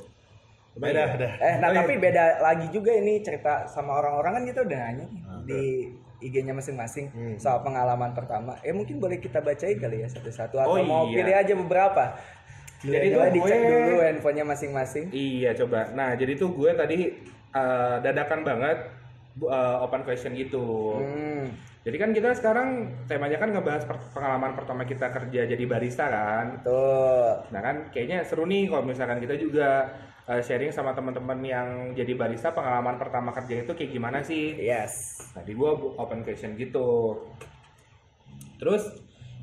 Beda, beda. Eh, nah tapi beda lagi juga ini cerita sama orang-orang kan kita udah nanya nih di IG-nya masing-masing Hmm. soal pengalaman pertama. Eh mungkin boleh kita bacain kali ya satu-satu atau Oh, mau iya. pilih aja beberapa. Jadi Coba tuh dicek gue- dulu handphonenya masing-masing. iya coba nah jadi tuh gue tadi eh, dadakan banget eh, open question gitu Hmm. Jadi kan kita sekarang temanya kan ngebahas per- pengalaman pertama kita kerja jadi barista kan Tuh. Nah kan kayaknya seru nih kalau misalkan kita juga uh, sharing sama teman-teman yang jadi barista pengalaman pertama kerja itu kayak gimana sih? Yes. Tadi gua bu- open question gitu. Terus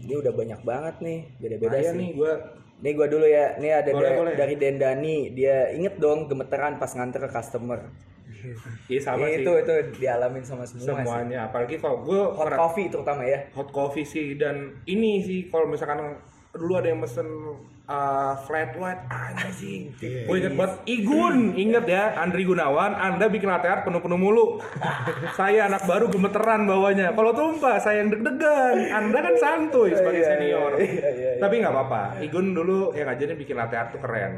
Ini udah banyak banget nih, beda-beda Beda sih. nih gua Nih gua dulu ya. Nih ada Boleh, da- boleh. dari Dendani. Dia inget dong gemeteran pas nganter ke customer. Iya sama sih itu itu dialamin sama semua sih. semuanya. Apalagi kalau gua Hot coffee terutama ya. hot coffee sih dan ini sih kalau misalkan dulu ada yang mesen uh, flat white anjing. Iya. Gue inget banget Igun, inget ya Andri Gunawan, Anda bikin latte art penuh-penuh mulu. saya anak baru gemeteran bawanya. Kalau tumpah saya yang deg-degan. Anda kan santuy sebagai Iya, iya, senior. iya, iya, iya. Tapi nggak apa-apa. Igun dulu yang ngajarin bikin latte art tuh keren.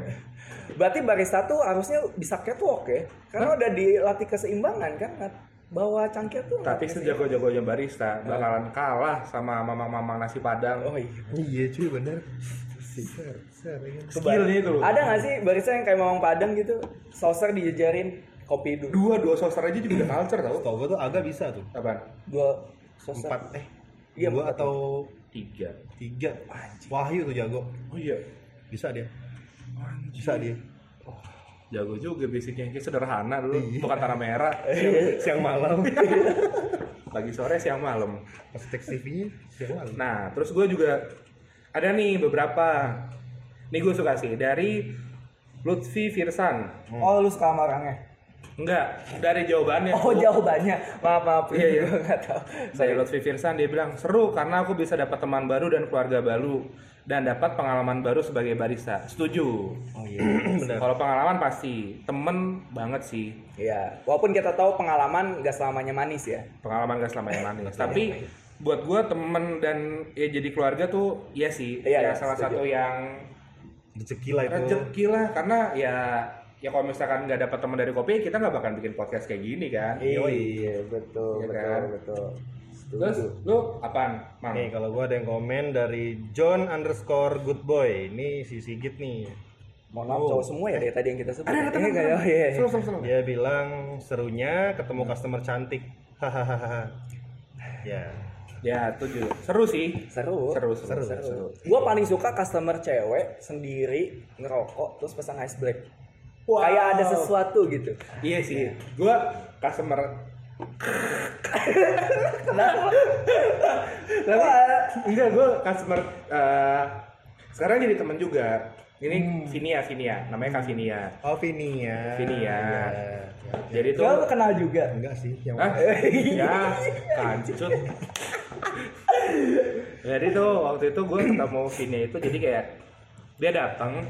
Berarti barista tuh harusnya bisa catwalk ya. Karena udah dilatih keseimbangan kan. Bawa cangkir tuh. Tapi sejago-jagonya barista bakalan kalah sama mamang-mamang nasi padang. Oh iya. Iya cuy bener. Ser, ser. Skillnya itu loh. Ada nggak sih barista yang kayak Mamang Padang gitu, saucer dijejerin kopi dulu. Dua dua saucer aja juga udah culture tau. Tau gue tuh agak bisa tuh. Apaan? Dua saucer. Empat eh. Iya, dua empat. atau Tiga. tiga. Wahyu tuh jago. Oh iya. Bisa dia. Bisa dia. Jago juga basicnya kayak sederhana dulu, Iya. bukan tanah merah. Siang, siang malam. Pagi sore siang malam. Pas tek CV-nya siang malam. Nah, terus gue juga ada nih beberapa. Nih gue suka sih dari Lutfi Firsan. Oh lu suka sama orangnya? Enggak, dari jawabannya. Oh jawabannya, maaf maaf Iya, iya. gue nggak tahu. Saya Lutfi Firsan dia bilang seru karena aku bisa dapat teman baru dan keluarga baru dan dapat pengalaman baru sebagai barista. Setuju. Oh iya. benar Kalau pengalaman pasti temen banget sih. Iya, walaupun kita tahu pengalaman nggak selamanya manis ya. Pengalaman gak selamanya manis. Tapi buat gua temen dan ya jadi keluarga tuh iya sih. Iya, ya, iya, salah setuju. satu yang rezeki lah itu rezeki lah karena ya ya kalau misalkan nggak dapat teman dari kopi kita nggak bakal bikin podcast kayak gini kan. Iya, betul, Iya betul, kan? betul. Terus lu apaan? Mang? nih kalau gua ada yang komen dari John underscore good boy ini si Sigit nih Mohon maaf cowok semua ya dari tadi yang kita sebut. Ada, ada Iya. Oh, iya, iya. Dia bilang serunya ketemu customer cantik hahaha ya Ya, tujuh. Seru sih. Seru. Seru, seru, Seru. seru. Gua paling suka customer cewek sendiri ngerokok terus pasang ice black. Wow. Kayak ada sesuatu gitu. Iya sih. Gua customer Kenapa? enggak gua customer eh, sekarang jadi temen juga. Ini Hmm. Vinia, Vinia, namanya Kak Vinia. oh Vinia Vinia. Ya, ya. Jadi tuh Gua kenal juga. enggak sih yang Hah? ya, kancut. Jadi tuh waktu itu gue ketemu Vini itu jadi kayak dia datang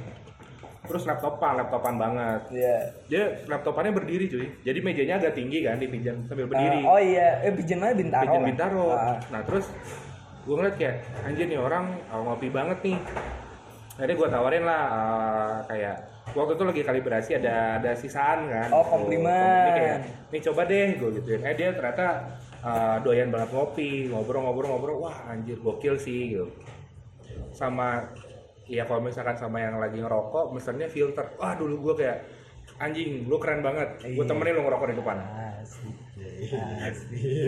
terus laptopan, laptopan banget. Iya. Dia laptopannya berdiri cuy. Jadi mejanya agak tinggi kan dipinjam sambil berdiri. oh iya, eh pinjamnya Bintaro. Pinjam kan? Bintaro. Ah. Nah terus gue ngeliat kayak anjir nih orang uh, ngopi banget nih. Jadi gue tawarin lah uh, kayak waktu itu lagi kalibrasi ada ada sisaan kan. Oh, komplimen. Ini kayak, nih coba deh gue gituin. Eh dia ternyata uh, doyan banget ngopi, ngobrol-ngobrol-ngobrol. Wah anjir gokil sih gitu. Sama ya kalau misalkan sama yang lagi ngerokok, misalnya filter. Wah dulu gue kayak anjing lu keren banget. Gue Iya. temenin lu ngerokok di depan. Asik.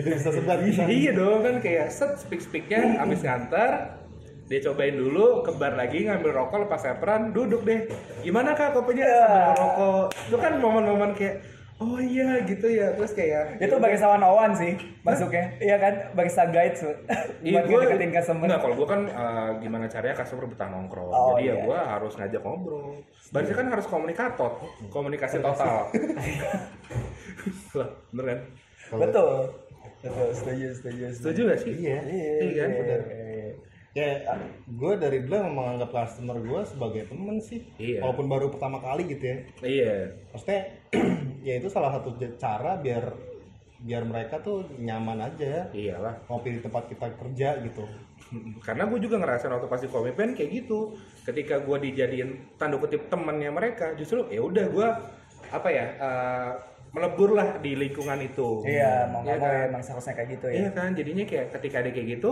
bisa sebar bisa iya dong kan kayak set speak speaknya abis nganter dia cobain dulu ke bar lagi ngambil rokok lepas apron duduk deh gimana kak kopinya sambil rokok itu kan momen-momen kayak oh iya gitu ya terus kayak Itu barisawan Owan sih masuknya. Iya kan? Barista guide tuh. Iya, Buat gue ngedeketin customer. Enggak, kalau gue kan eh, gimana caranya customer betah nongkrong. Oh, Jadi ya iya. gue harus ngajak ngobrol. Barista kan harus komunikator, komunikasi total. Lah, bener kan? Betul. Betul, setuju, setuju, Setuju gak sih? iya Iya kan? benar ya gue dari dulu emang menganggap customer gue sebagai temen sih Iya. walaupun baru pertama kali gitu ya Iya. maksudnya ya itu salah satu cara biar biar mereka tuh nyaman aja Iyalah. ngopi di tempat kita kerja gitu karena gue juga ngerasain waktu pasti komitmen kayak gitu ketika gue dijadiin tanda kutip temannya mereka justru ya udah gue apa ya eh, melebur lah di lingkungan itu Iya, mau nggak mau kan? emang seharusnya kayak gitu ya. iya kan jadinya kayak ketika ada kayak gitu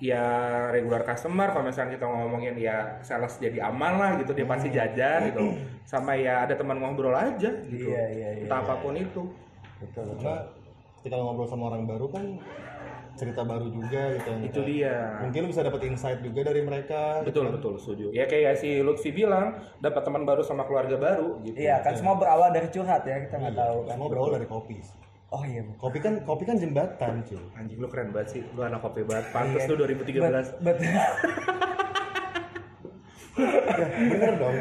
ya regular customer kalau misalnya kita ngomongin ya sales jadi aman lah gitu dia pasti jajan gitu. Sama ya ada teman ngobrol aja gitu. Iya, iya, iya, entah apa pun itu. Betul, betul. karena ketika lo ngobrol sama orang baru kan cerita baru juga gitu yang itu kita- dia. mungkin bisa dapat insight juga dari mereka betul betul setuju. Ya kayak si Lutfi bilang dapat teman baru sama keluarga baru gitu. Iya, kan semua berawal dari curhat ya, kita nggak tahu kan. semua berawal dari kopi Oh iya, kopi kan kopi kan jembatan cuy Anjing lu keren banget sih, lu anak kopi banget. Pantes Iya. lu 2013. Bet- betul. ya, bener dong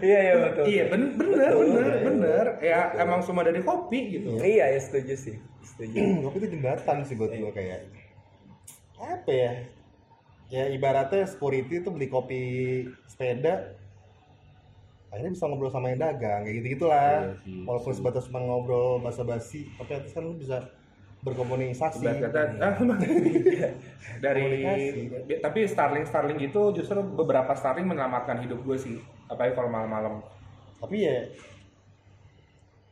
Iya, iya betul. Iya, ben bener, bener, bener. Ya emang semua dari kopi gitu. Iya, ya setuju sih. Setuju. kopi itu jembatan sih buat gue kayak apa ya ya ibaratnya security itu beli kopi sepeda akhirnya bisa ngobrol sama yang dagang kayak gitu gitulah Iya sih, walaupun sebatas cuma ngobrol basa-basi tapi atas kan lu bisa berkomunikasi kata ah, dari Komunikasi. tapi Starling Starling gitu justru beberapa Starling menyelamatkan hidup gue sih. Apalagi kalau malam-malam. tapi ya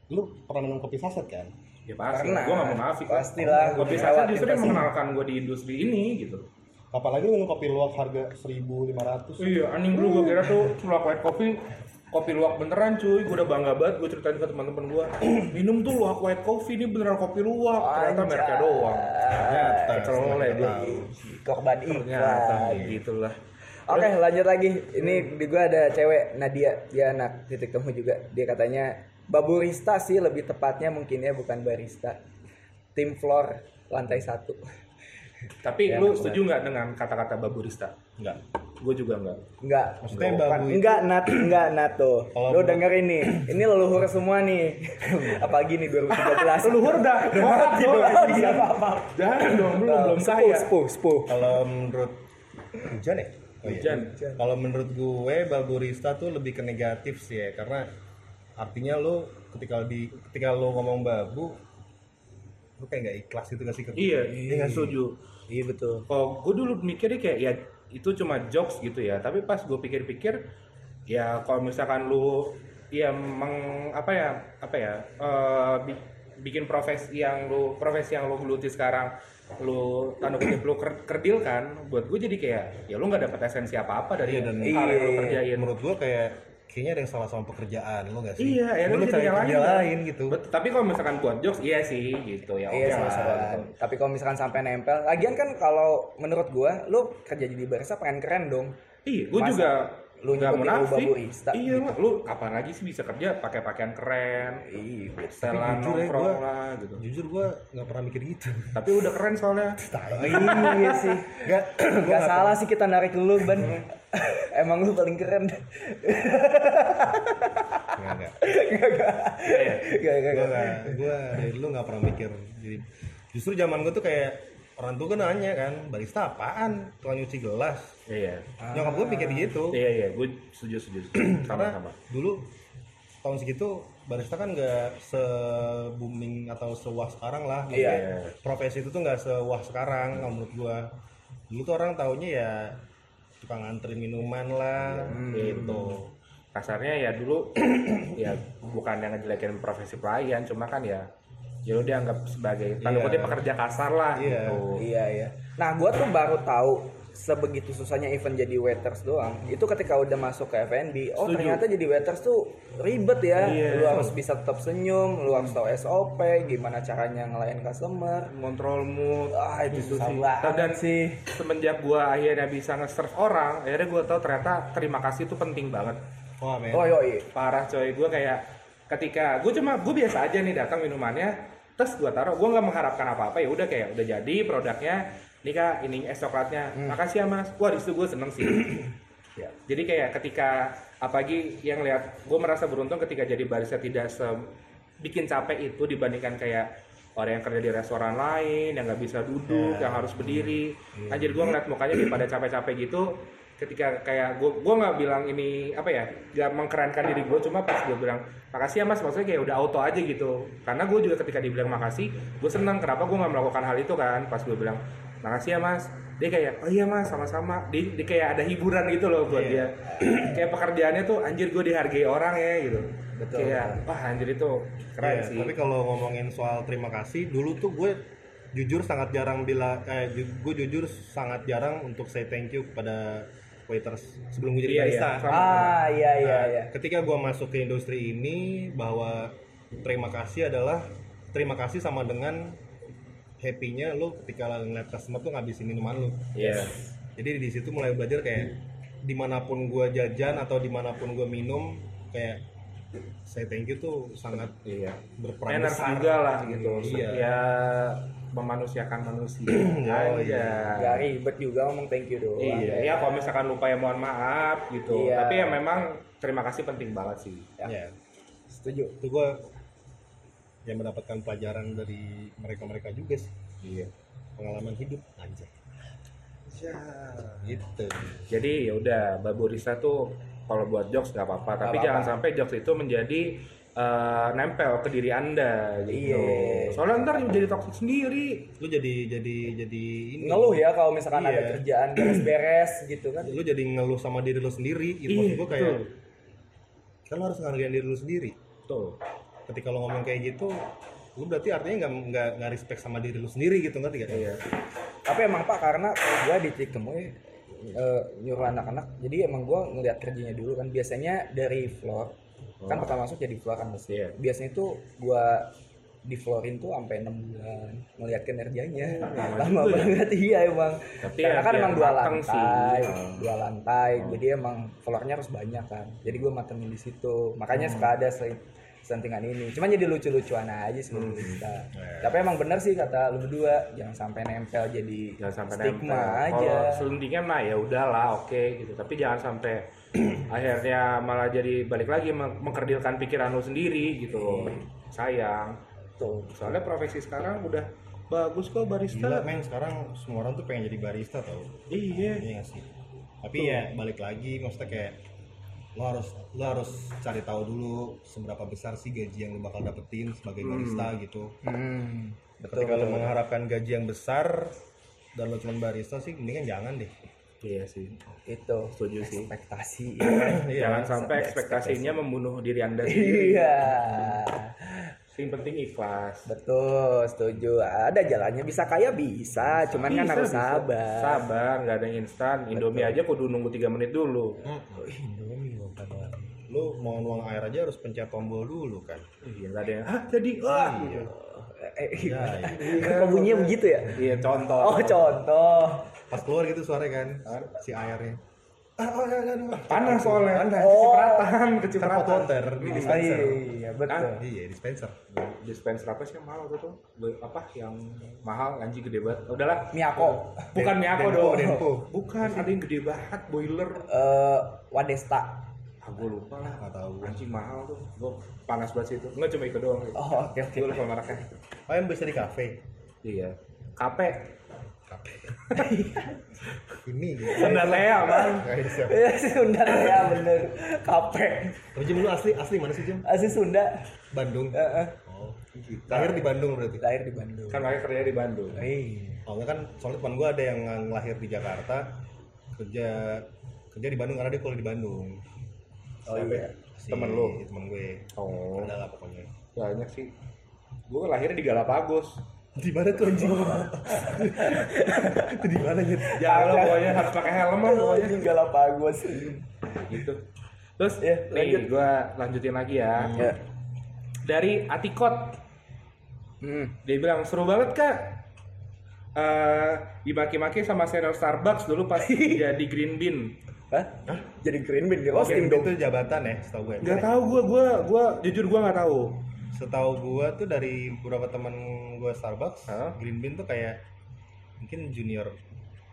lu pernah minum kopi saset kan Ya pasti, Pernah. gue gak mau nafik. Pastilah, Kopi saset justru yang mengenalkan gue di industri ini gitu. apalagi lu minum kopi luwak harga 1500 Iya, anjing dulu gue kira tuh luwak white coffee kopi luwak beneran cuy, gue udah bangga banget gue ceritain ke teman-teman gue minum tuh luwak white coffee ini beneran kopi luwak ternyata mereknya doang ternyata setelah kita dia. Korban iklan. gitulah Oke, lanjut lagi. Ini di gua ada cewek Nadia, dia anak titik temu juga. Dia katanya baburista sih lebih tepatnya mungkin ya bukan barista. Tim floor lantai satu. Tapi Ya, lu setuju nggak dengan kata-kata baburista? Enggak. Gue juga nggak. Enggak. Maksudnya Bukan. itu- Enggak, Nat, enggak, Nat tuh. Kalau Lu denger ini. Ini leluhur semua nih. Apalagi nih 2013. Leluhur dah. Mati dong. Oh, iya. Jangan dong, belum belum kaya. sepuh, sepuh. Kalau menurut hujan ya? Oh, iya. Hujan. Kalau menurut gue baburista tuh lebih ke negatif sih ya karena artinya lo ketika di ketika lo ngomong babu lo kayak nggak ikhlas gitu gak sih ke Iya, iya setuju. Iya betul. Kalau gue dulu mikirnya kayak ya itu cuma jokes gitu ya. Tapi pas gue pikir-pikir ya kalau misalkan lu ya meng apa ya apa ya eh, bi- bikin profesi yang lu profesi yang lu geluti sekarang lu tanda kutip lu ker- kerdilkan buat gue jadi kayak ya lu nggak dapet esensi apa apa dari Iya, dan- hal yang lu Iya. kerjain menurut gue kayak kayaknya ada yang salah sama pekerjaan lo gak sih Iya, ya lo lu jadi cari yang kerja lain. lain gitu Bet- tapi kalau misalkan buat jokes iya sih gitu ya Iya Sobat. gitu. Tapi kalau misalkan sampai nempel, lagian kan kalau menurut gua, lu kerja jadi barista pengen keren dong. Iya, gue Masa juga lu nggak lu munafik. Iya, gitu. lu kapan lagi sih bisa kerja pakai pakaian keren, Iya. ya, nongkrong gua- lah gitu. jujur gue nggak pernah mikir gitu Tapi udah keren soalnya. iya sih. Gak, Gak salah sih kita narik lu, Ban. Emang lu paling keren. Enggak, enggak. Iya. Gak, gak, gue gak. dari dulu nggak pernah mikir jadi justru zaman gue tuh kayak orang tua kan nanya kan barista apaan tukang nyuci gelas Iya. nyokap gue pikir gitu Iya, iya, gue setuju setuju. karena Sama-sama. dulu tahun segitu barista kan nggak se booming atau sewah sekarang lah Iya. profesi itu tuh nggak sewah sekarang kalau menurut gua dulu tuh orang taunya ya tukang nganterin minuman lah gitu Kasarnya ya dulu ya bukan yang ngejelekin profesi pelayan, cuma kan ya ya lu dianggap sebagai tanda Iya. kutip pekerja kasar lah Iya. gitu. Iya, iya. Nah, gua tuh baru tahu sebegitu susahnya event jadi waiters doang. Itu ketika udah masuk ke F&B, oh Setuju. ternyata jadi waiters tuh ribet ya. Iya. Lu harus bisa tetap senyum, lu harus tahu SOP, gimana caranya ngelayan customer. Ngontrol mood. Ah, itu Gitu susah sih. banget Dan sih. semenjak gua akhirnya bisa nge-serve orang, akhirnya gua tahu ternyata terima kasih itu penting banget. men Oh, yoi. Parah coy, gue kayak ketika gue cuma gue biasa aja nih datang minumannya, terus gue taruh, gue nggak mengharapkan apa-apa ya udah kayak udah jadi produknya, nih kak ini es coklatnya, makasih ya mas, wah di situ gue seneng sih. ya. Jadi kayak ketika apalagi yang lihat, gue merasa beruntung ketika jadi barista tidak se bikin capek itu dibandingkan kayak orang yang kerja di restoran lain yang nggak bisa duduk, yang harus berdiri. Anjir gue ngeliat mukanya daripada capek-capek gitu, ketika kayak gue gue nggak bilang ini apa ya nggak mengkerenkan diri gue cuma pas gue bilang makasih ya mas maksudnya kayak udah auto aja gitu. Karena gue juga ketika dibilang makasih gue senang kenapa gue nggak melakukan hal itu kan? Pas gue bilang makasih ya mas. Dia kayak oh iya mas sama-sama. Dia, dia kayak ada hiburan gitu loh buat dia. Kayak pekerjaannya tuh anjir gue dihargai orang ya gitu. Betul, kayak wah anjir itu keren Iya, sih. tapi kalau ngomongin soal terima kasih dulu tuh gue jujur sangat jarang bila eh gue jujur sangat jarang untuk say thank you kepada waiters sebelum gue jadi Iya, iya. barista Sama. Ah, iya iya Nah, iya. ketika gue masuk ke industri ini bahwa terima kasih adalah terima kasih sama dengan happy-nya lo ketika ngeliat customer tuh ngabisin minuman lo Iya. jadi di situ mulai belajar kayak di mana pun gue jajan atau di mana pun gue minum kayak saya thank you tuh sangat iya berperan besar juga lah gitu Iya. ya memanusiakan manusia Oh, aja iya. Gak ribet juga ngomong thank you doang. Iya, ya kalau misalkan lupa ya mohon maaf gitu. Iya. Tapi ya memang terima kasih penting banget sih. ya Setuju. itu gue yang mendapatkan pelajaran dari mereka-mereka juga sih Iya. pengalaman hidup aja gitu Jadi ya udah Baburista tuh kalau buat jokes nggak apa-apa, tapi apa-apa. jangan sampai jokes itu menjadi eh, nempel ke diri anda gitu. Iya. Soalnya ntar jadi toxic sendiri. lu jadi jadi jadi ini Ngeluh ya kalau misalkan Iya. ada kerjaan beres-beres gitu kan. lu jadi ngeluh sama diri lu sendiri gitu Iya, maksud gue kayak betul. kan lu harus ngargain diri lu sendiri Tuh. ketika lo ngomong kayak gitu lu berarti artinya nggak nggak nggak respect sama diri lu sendiri gitu ngerti gak? Iya. Tapi emang Pak karena gua di titik temu eh, nyuruh anak-anak. Jadi emang gua ngeliat kerjanya dulu kan biasanya dari floor. Kan pertama masuk jadi floor kan pasti. Iya. Biasanya tuh gua di floorin tuh sampai enam bulan ngeliat kinerjanya lama banget iya emang Tapi karena ya kan emang dua mateng sih. lantai Hmm. dua lantai jadi emang floornya harus banyak kan jadi gue matengin di situ makanya suka ada sering kesentingan ini cuman jadi lucu-lucuan aja sih Hmm. kita Iya. tapi emang bener sih kata lu berdua jangan sampai nempel jadi jangan sampai stigma nempel. aja Kalau selendingnya mah ya udahlah oke gitu. Tapi jangan sampai akhirnya malah jadi balik lagi meng- mengkerdilkan pikiran lu sendiri gitu. Sayang. tuh Soalnya profesi sekarang udah bagus kok barista. Gila men sekarang semua orang tuh pengen jadi barista tau Iya. Iya sih Tapi ya balik lagi maksudnya kayak lo harus lo harus cari tahu dulu seberapa besar sih gaji yang lo bakal dapetin sebagai barista gitu hmm, betul ketika lo betul. mengharapkan gaji yang besar dan lo cuma barista sih mendingan jangan deh Iya sih. itu Setuju sih. ekspektasi Iya. Jangan sampai ekspektasinya membunuh diri Anda sendiri. iya Yang penting ikhlas. betul setuju ada jalannya bisa kaya bisa cuman kan Bisa, harus bisa. sabar Sabar, nggak ada yang instan. Indomie aja kudu nunggu 3 menit dulu. Oh, Indomie padahal. lo mau nuang air aja harus pencet tombol dulu kan Iya, nggak ada yang, ah jadi, wah. iya Eh, iya kok bunyinya begitu ya Iya, contoh. oh contoh pas keluar gitu suaranya kan si airnya. Ah oh, ya, ya, ya. Panas soalnya. Panas. Kecipratan, Kan kecipratan. hot water di Oh, dispenser. iya betul. Iya dispenser. Dispenser apa sih yang mahal Be- apa yang mahal anjing gede banget. Udahlah. Miyako. Bukan Den- Denpo, dong. Denpo. bukan ada yang gede banget boiler. Eh Wadesta. Ah gue lupa lah. Nggak tahu. Anjing mahal tuh. Gue panas banget sih itu. Nggak cuma ikut doang. Oh oke oke. Gue lupa mereknya oh yang bisa di kafe? Iya. Kafe ini gitu Sunda Lea bang Kayak siapa? Iya sih Sunda ya bener kape Tapi Jim lu asli asli mana sih Jim? asli Sunda Bandung. Eh, eh. Oh, lahir di Bandung berarti. lahir di Bandung kan makanya kerja di Bandung Iya. Oh, kan soalnya teman gua ada yang lahir di Jakarta, kerja kerja di Bandung karena dia kuliah di Bandung. oh iya Si Temen lu? Temen gue. oh Ada lah pokoknya. banyak sih gue lahir di Galapagos Di mana tuh anjing? Itu di mana gitu? ya lo pokoknya harus pakai helm lah pokoknya ini Galapagos gitu terus Ya, lanjut. nih gue lanjutin lagi ya ya dari Atikot hmm. dia bilang seru banget kak Eh dimaki-maki sama senior Starbucks dulu pas jadi green bean Hah? jadi green bean di Oh, roasting dong itu jabatan ya, setahu gue. nggak tahu gue gue gue jujur gue nggak tahu Setahu gue tuh dari beberapa teman gue Starbucks, Hah? Green Bean tuh kayak mungkin junior.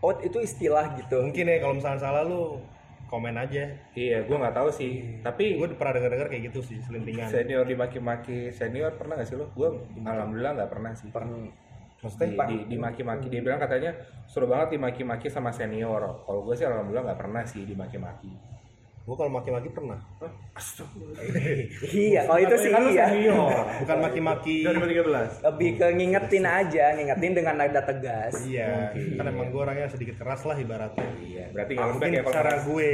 oh itu istilah gitu? Mungkin ya kalau misalnya salah lu komen aja. iya gue nggak tahu sih. Tapi Gue pernah dengar-dengar kayak gitu sih, selintingan. senior dimaki-maki. Senior pernah nggak sih lo gue alhamdulillah nggak pernah sih. Pern- di, di, dimaki-maki. Dia bilang katanya seru banget dimaki-maki sama senior. Kalau gue sih alhamdulillah nggak pernah sih dimaki-maki Gue kalau maki-maki pernah. iya kalau itu sih Kan lu iya senior Bukan maki-maki. 2013 lebih ke ngingetin aja ngingetin dengan nada tegas Iya, kan emang gue orangnya sedikit keras lah ibaratnya. iya berarti nggak lembek mungkin ya kalau cara gue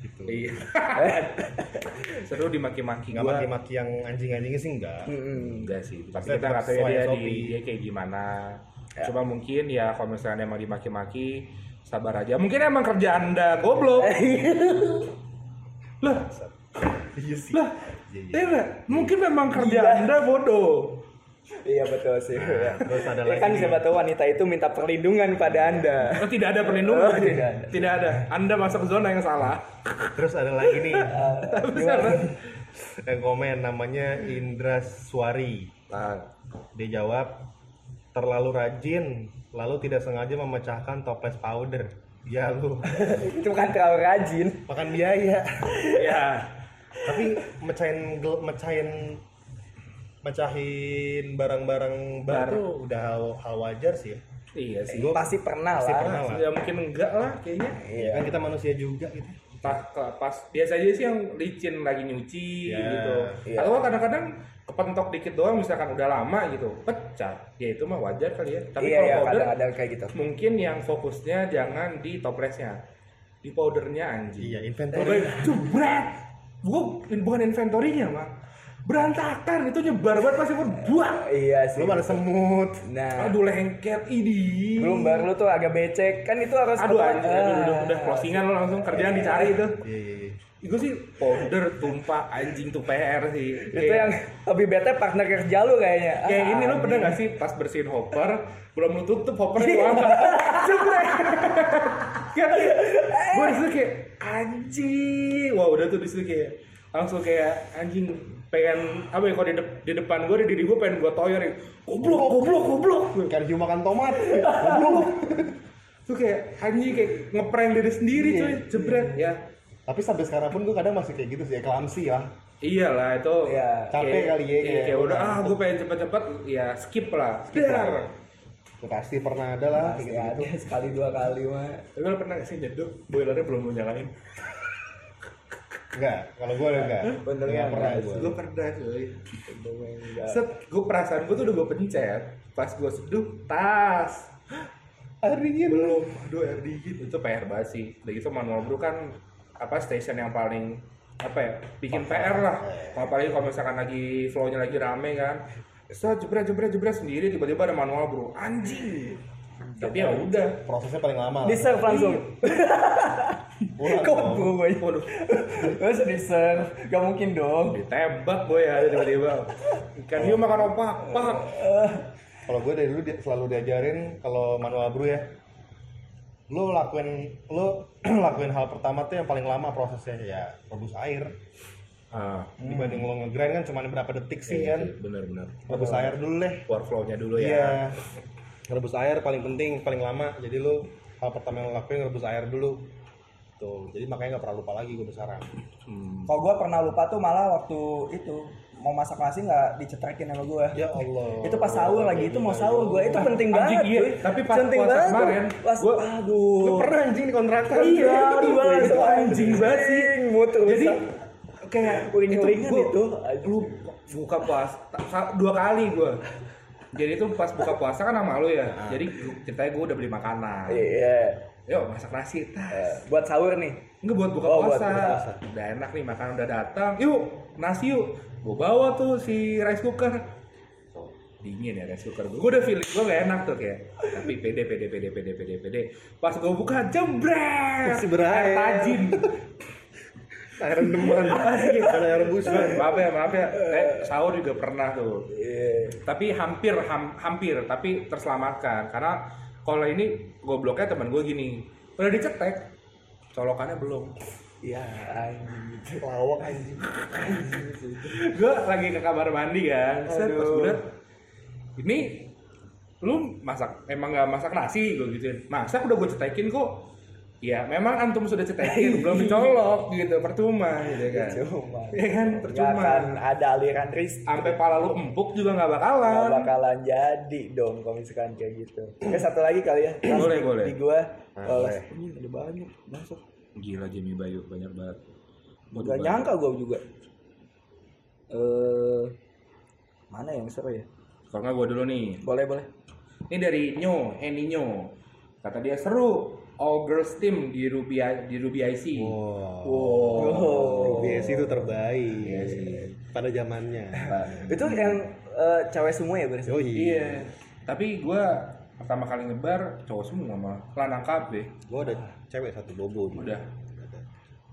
gitu. iya seru dimaki-maki Nggak maki-maki yang anjing-anjingnya sih enggak. Mm-mm. enggak sih tapi Pasti kita nggak tahu dia, dia kayak gimana Ya. cuma mungkin ya kalau misalnya emang dimaki-maki sabar aja mungkin emang kerja anda goblok lah. Iya sih. lah. Iya, iya. iya mungkin memang kerja anda bodoh. Iya betul sih. Ya. terus ada Ya lagi. kan siapa tahu wanita itu minta perlindungan pada anda. Oh, tidak ada perlindungan? Oh, tidak ada. tidak ada. Anda masuk zona yang salah. Terus ada lagi nih. Gimana? yang komen namanya Indra Suari. nah, Dia jawab terlalu rajin lalu tidak sengaja memecahkan toples powder. Ya lu itu kan terlalu rajin makan biaya. ya Tapi mecahin gel- mecahin mecahin barang-barang bar Bar. tuh udah hal, hal wajar sih ya. iya sih Gua pasti pernah pasti lah pernah lah. ya mungkin enggak lah kayaknya iya Kan kita manusia juga gitu. pas pas biasa aja sih yang licin lagi nyuci Ya, gitu iya. atau kadang-kadang kepentok dikit doang misalkan udah lama gitu pecah ya itu mah wajar kali ya. Tapi iya kalau iya powder kadang ada kayak gitu. mungkin yang fokusnya jangan di toplesnya di powdernya anjing. Iya, inventory. jebret! Gua bukan inventorinya mah berantakan itu nyebar banget pasti buat. Iya sih. Belum ada semut. nah. Aduh lengket ini belum baru lu tuh agak becek. Kan itu harus aduh keluar- anjing. Aduh, udah, Ah. udah closingan lo langsung. Kerjaan dicari itu. Iya, iya, iya. Itu sih powder tumpah anjing tuh PR sih. Itu yang lebih bete partner kerja lu kayaknya. Kayak Ah, ini lo pernah gak sih pas bersihin hopper belum lu tutup hoppernya itu angkat jebret kan? Gue di situ kayak anjing. Wah udah tuh di situ kayak langsung kayak anjing pengen apa ya kalau di, de- di depan gue di diri gue pengen gue toyor ya. Goblok goblok goblok. Kayak cium makan tomat. Goblok. tuh kayak anjing kayak ngeprank diri sendiri Iya, cuy jebret. Ya Tapi sampai sekarang pun gue kadang masih kayak gitu sih, eklamsi lah. iyalah itu Iya, capek kayak- kali ya, iya, kayak kayak udah ah gue pengen cepet-cepet ya skip lah Skip lah. Dar. Itu pasti pernah ada lah Pasti gitu. ada sekali dua kali mah. tapi lo pernah sih nyeduh boilernya belum mau nyalain Enggak, kalau gue enggak. Benernya Enggak pernah gue. gue pernah cuy set gue perasaan gue tuh udah gue pencet pas gue seduh tas Air dingin. belum aduh air dingin itu PR banget sih udah gitu manual brew kan apa station yang paling apa ya bikin PR lah. Apalagi kalau misalkan lagi flow-nya lagi rame kan. So jebret jebret jebret sendiri tiba-tiba ada manual bro. Anjing. Tapi ya udah. Prosesnya paling lama. Di serve langsung. Ulang Kok gue? waduh. Terus di serve. Gak mungkin dong. ditembak gue ya tiba-tiba. Kan hiu makan opak pak Kalau gue dari dulu dia, selalu diajarin kalau manual brew ya, lo lakuin lo lakuin hal pertama tuh yang paling lama prosesnya ya rebus air. ah Dibanding lo ngegrind kan cuma berapa detik sih kan. bener-bener Rebus air dulu deh. workflow-nya dulu ya Iya. Rebus air paling penting, paling lama. Jadi lo hal pertama yang lo lakuin rebus air dulu. Tuh, jadi makanya nggak pernah lupa lagi gue sekarang. Hmm. Kalau gue pernah lupa tuh malah waktu itu mau masak nasi nggak dicetrekin sama gue. Ya Allah. Itu pas sahur lagi itu mau sahur gue itu penting Anjing, banget. iya. Tapi pas penting puasa banget. kemarin, Pas gua- aduh. Gue pernah anjing di kontrakan. Iya, aduh gue itu anjing banget sih jadi kayak Uring-uringan gua- itu. lu buka puasa sa- dua kali gue jadi itu pas buka puasa kan sama lu ya jadi ceritanya gue udah beli makanan Iya. yuk masak nasi tas Eh, Buat sahur nih. Enggak buat buka Oh, buat puasa. buka puasa. Udah enak nih makanan udah datang. Yuk, nasi yuk. Gue bawa tuh si rice cooker. Dingin ya rice cooker gue. Gue udah feeling gue gak enak tuh kayak. Tapi pede pede pede pede pede pede. Pas gue buka jembret. Masih berair. Air tajin. Air rendeman. Ada air rebusan. maaf ya, maaf ya. Eh, sahur juga pernah tuh. Iya. Tapi hampir ham- hampir tapi terselamatkan karena kalau ini gobloknya teman gue gini. Udah dicetek. Colokannya belum. Iya, anjing. Lawak anjing. gue lagi ke kamar mandi kan set pas liat, ini lu masak emang nggak masak nasi gue gituin masak udah gue cetekin kok ya memang antum sudah cetekin belum dicolok gitu percuma gitu kan Cuma. ya kan percuma akan ada aliran listrik. sampai pala lu empuk juga nggak Nggak bakalan bakalan jadi dong kalau misalkan kayak gitu. Oke satu lagi kali ya. Boleh, di- boleh. Di gua. Nah, oh, boleh. ini ada banyak masuk. Gila Jimmy Bayu banyak banget Waduh, Gak banyak. nyangka gua juga. Eh mana yang seru ya? kalau nggak gue dulu nih Boleh boleh. ini dari Nyo Eninyo kata dia seru all girls team di Ruby di Ruby IC Wow. Oh. BSI itu terbaik. Iya sih. Pada zamannya. Itu yang eh, cewek semua ya berarti? Oh iya. Iya. Tapi gue pertama kali nyebar cowok semua mah lanang KB. Gue ada cewek satu bobo. dulu. Udah.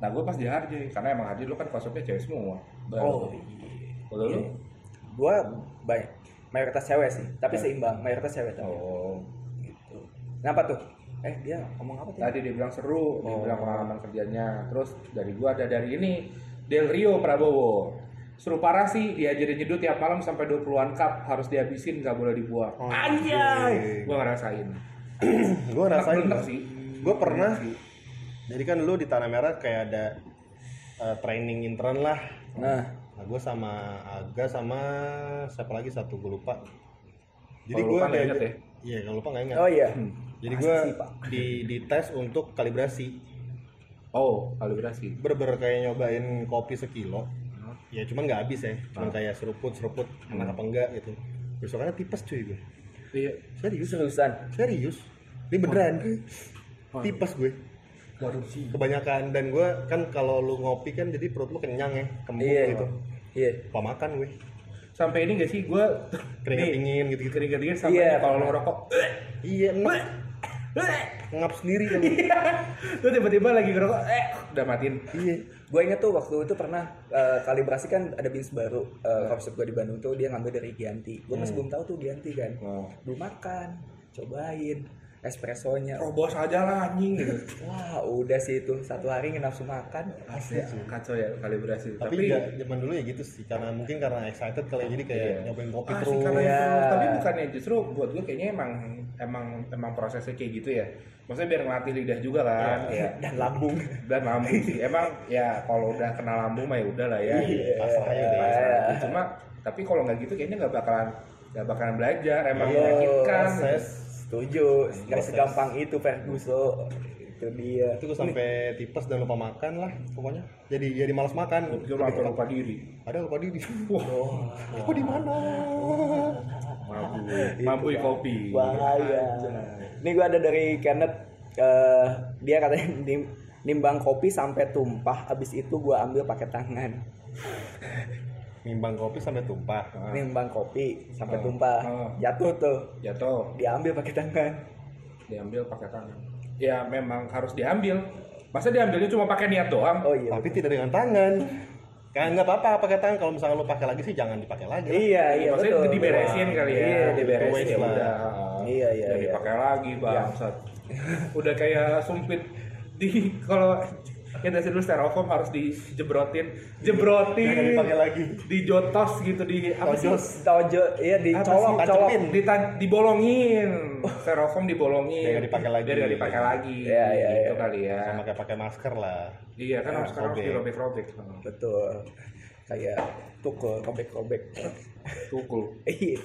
Nah gue pas di Harjay karena emang Harjay lu kan konsepnya cewek semua. Baru. Oh Kalau lu? Gua banyak mayoritas cewek sih, tapi seimbang mayoritas cewek tapi. Oh. Gitu. Kenapa tuh? Eh dia ngomong apa tadi? Tadi dia bilang seru, dia Oh. bilang pengalaman kerjanya. Terus dari gua ada dari ini Del Rio Prabowo. Seru parah sih, diajarin nyeduh tiap malam sampai 20-an cup harus dihabisin, nggak boleh dibuang. Oh, Anjay! Gua ngerasain. gue rasain. Bener sih. Gue pernah. Sih. Jadi kan dulu di Tanah Merah kayak ada eh, training intern lah. Nah, Nah, gue sama Aga sama siapa lagi satu gue lupa. Jadi gue inget ya? Iya kalau lupa nggak ingat. oh iya. Jadi Masa gue di di tes untuk kalibrasi. Oh, kalibrasi. Bener-bener kayak nyobain kopi sekilo. Ya cuman nggak habis ya. Cuman kayak seruput seruput enak apa enggak gitu. Besokannya tipes cuy gue. Iya. Serius. Seriusan. Serius. Ini beneran. Tipes gue. Sih. Kebanyakan dan gue kan kalau lu ngopi kan jadi perut lu kenyang ya, kembung Iya gitu. Iya. Lupa makan gue. Sampai ini gak sih gua Keringat nih, dingin gitu-gitu. keringat dingin sampai Iya, kalau lu pernah. rokok Iya, ngap, ngap sendiri kan. lu tiba-tiba lagi ngerokok eh udah matiin iya. Gue inget tuh waktu itu pernah eh, kalibrasi kan ada bisnis baru uh, shop gue di Bandung tuh dia ngambil dari Gianti. Gue masih belum tahu tuh Gianti kan. Oh. Belum makan, cobain. Espressonya Robos aja lah anjing gitu. wah udah sih itu satu hari nggak nafsu makan Ya, kacau ya kalibrasi. tapi, Tapi, zaman dulu ya gitu sih karena mungkin karena excited kali jadi kayak Iya. nyobain kopi Ah, terus karena ya. itu. Tapi bukannya justru buat gue kayaknya emang emang emang prosesnya kayak gitu ya. Maksudnya biar ngelatih lidah juga kan. Ya. dan lambung Dan lambung sih. Emang ya kalau udah kena lambung mah ya udah lah ya. pasrah aja deh. Pasrah aja. Cuma tapi kalau nggak gitu kayaknya nggak bakalan nggak bakalan belajar. Emang Iya, menyakitkan. proses. Setuju. Nggak segampang itu Ferguson itu dia. Itu gue sampai tipes dan lupa makan lah pokoknya. Jadi jadi malas makan. Itu langsung lupa diri. ada lupa diri. Wah. Aku di mana? Mabui, mabui kopi. bahaya. Ini gua ada dari Kenneth. Eh, dia katanya nim- nimbang kopi sampai tumpah. Habis itu gua ambil pakai tangan nimbang kopi sampai tumpah. Nimbang kopi sampai Oh. tumpah. Oh. jatuh tuh. Jatuh. diambil pakai tangan. Diambil pakai tangan. Ya memang harus diambil. Masa diambilnya cuma pakai niat doang? Oh iya tapi tidak dengan tangan. Kan nggak apa-apa pakai tangan. Kalau misalnya lu pakai lagi sih jangan dipakai lagi lah. iya iya maksudnya betul. diberesin kali ya. Iya diberesin. ya lah. udah. Iya, iya, Jangan iya. dipakai lagi bangsat. Udah kayak sumpit. Di kalau ya dari dulu styrofoam harus dijebrotin jebrotin dipakai lagi. dijotos gitu di apa sih tojo, iya dicolok, colok. Dibolongin styrofoam dibolongin Biar nggak dipakai lagi. biar nggak dipakai lagi Iya, iya, gitu iya. kali ya sama kayak pakai masker lah iya kan harus harus robek. dirobek-robek Betul. Kayak tukul, robek-robek. tukul Iya,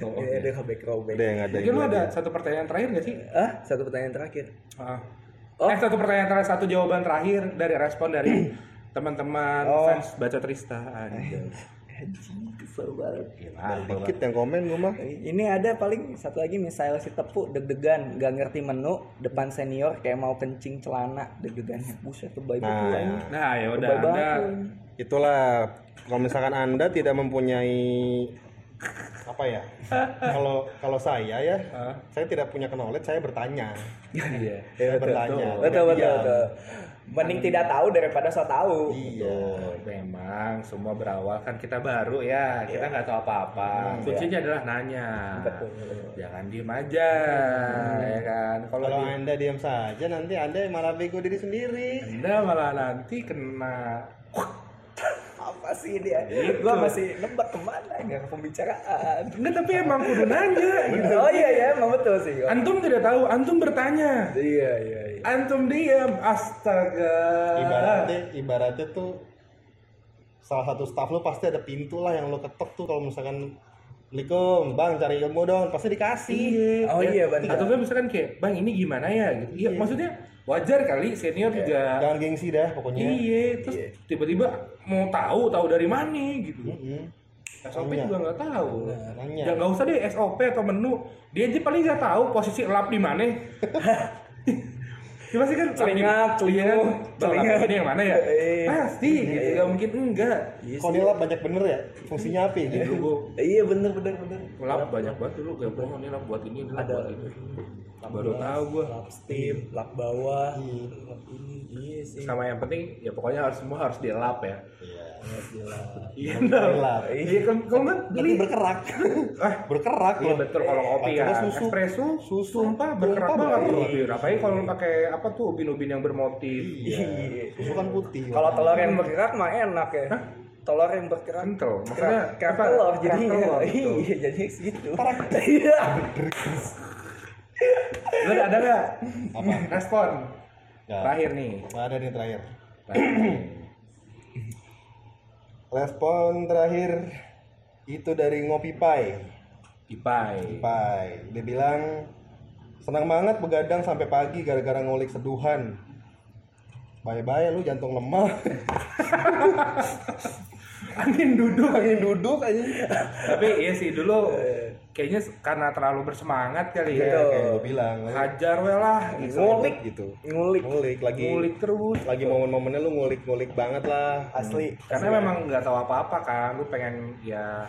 Iya, dia robek-robek. udah yang ada mungkin lu gua ada aja. satu pertanyaan terakhir nggak sih Ah, satu pertanyaan terakhir. Ah. Oh. Eh satu pertanyaan terakhir, satu jawaban terakhir dari respon dari teman-teman Oh. fans baca Trista. Anjay. Kesel banget. Dikit yang komen gue mah Ini ada paling satu lagi misalnya si Tepu deg-degan, gak ngerti menu, depan senior kayak mau kencing celana deg-degannya. Buset, lebay Nah. betul. Nah ya udah anda itulah kalau misalkan anda tidak mempunyai apa ya kalau kalau saya ya saya tidak punya knowledge saya bertanya Iya, saya betul. bertanya Betul, betul, Diam. betul. Mending tidak tahu daripada so tahu. iya Tuh, memang semua berawal kan kita baru ya, kita nggak tahu apa-apa. Kuncinya adalah nanya. Betul. Jangan diem aja, ya kan. Kalau di- anda diam saja nanti anda malah bego diri sendiri anda malah nanti kena Apa sih dia? Gua masih nebak ke mana nggak ke pembicaraan. Enggak, tapi emang kudu nanya. gitu. Oh iya ya, emang betul sih. Antum tidak tahu, antum bertanya. Iya iya iya. Antum diam, astaga. ibaratnya ibaratnya tuh salah satu staff lo pasti ada pintu lah yang lo ketok tuh kalau misalkan Assalamualaikum, bang cari ilmu dong, pasti dikasih. Oh iya, benar. Atau kan misalkan kayak, bang ini gimana ya? Gitu. Iya, maksudnya wajar kali senior juga. Jangan gengsi dah pokoknya. Iya, terus tiba-tiba mau tahu, tahu dari mana gitu. Mm-mm. SOP Nanya. juga nggak tahu. Nanya. Ya nggak usah deh SOP atau menu. Dia aja paling nggak tahu posisi lap di mana. Ya pasti kan Celingak, Iya lap celingak. ini yang mana ya? Iya. Pasti gitu. Gak mungkin enggak. Kalau dia lap banyak bener ya, fungsinya apa Gitu. Iya bener bener bener. lap banyak banget dulu gak bohong nih lap buat ini Ada. buat ini. Baru tahu gua. Lap steam, lap bawah, lap ini. Iya sih. Sama yang penting ya pokoknya harus semua harus dilap ya. Iya, Dilap. Iya kan kalau nggak Berarti beli berkerak. Ah, berkerak Iya betul kalau kopi ya. Susu. Espresso, Susu. sumpah berkerak banget berkerak. tuh. Apalagi kalau lu pakai apa tuh ubin-ubin yang bermotif. Iya. Susu kan putih. Kalau telur yang bergerak mah enak ya. Telur yang bergerak Kental. Maksudnya kerak telur telur, betul. Iya, jadi segitu. Iya. Lu ada nggak? Apa? Respon. Nggak. Terakhir nih. Ada nih terakhir. Terakhir. Respon terakhir itu dari Ngopi Pai. Ipai. Pai. Dia bilang senang banget begadang sampai pagi gara-gara ngulik seduhan. Bye-bye lu jantung lemah. Angin duduk. Angin duduk aja. Tapi iya sih dulu kayaknya karena terlalu bersemangat kali ya. kayak gue bilang. Hajar we lah gitu. Ngulik. gitu. Ngulik Ngulik lagi. Ngulik terus. Lagi momen-momennya lu ngulik-ngulik banget lah. asli. Karena memang nggak tahu apa-apa kan, lu pengen ya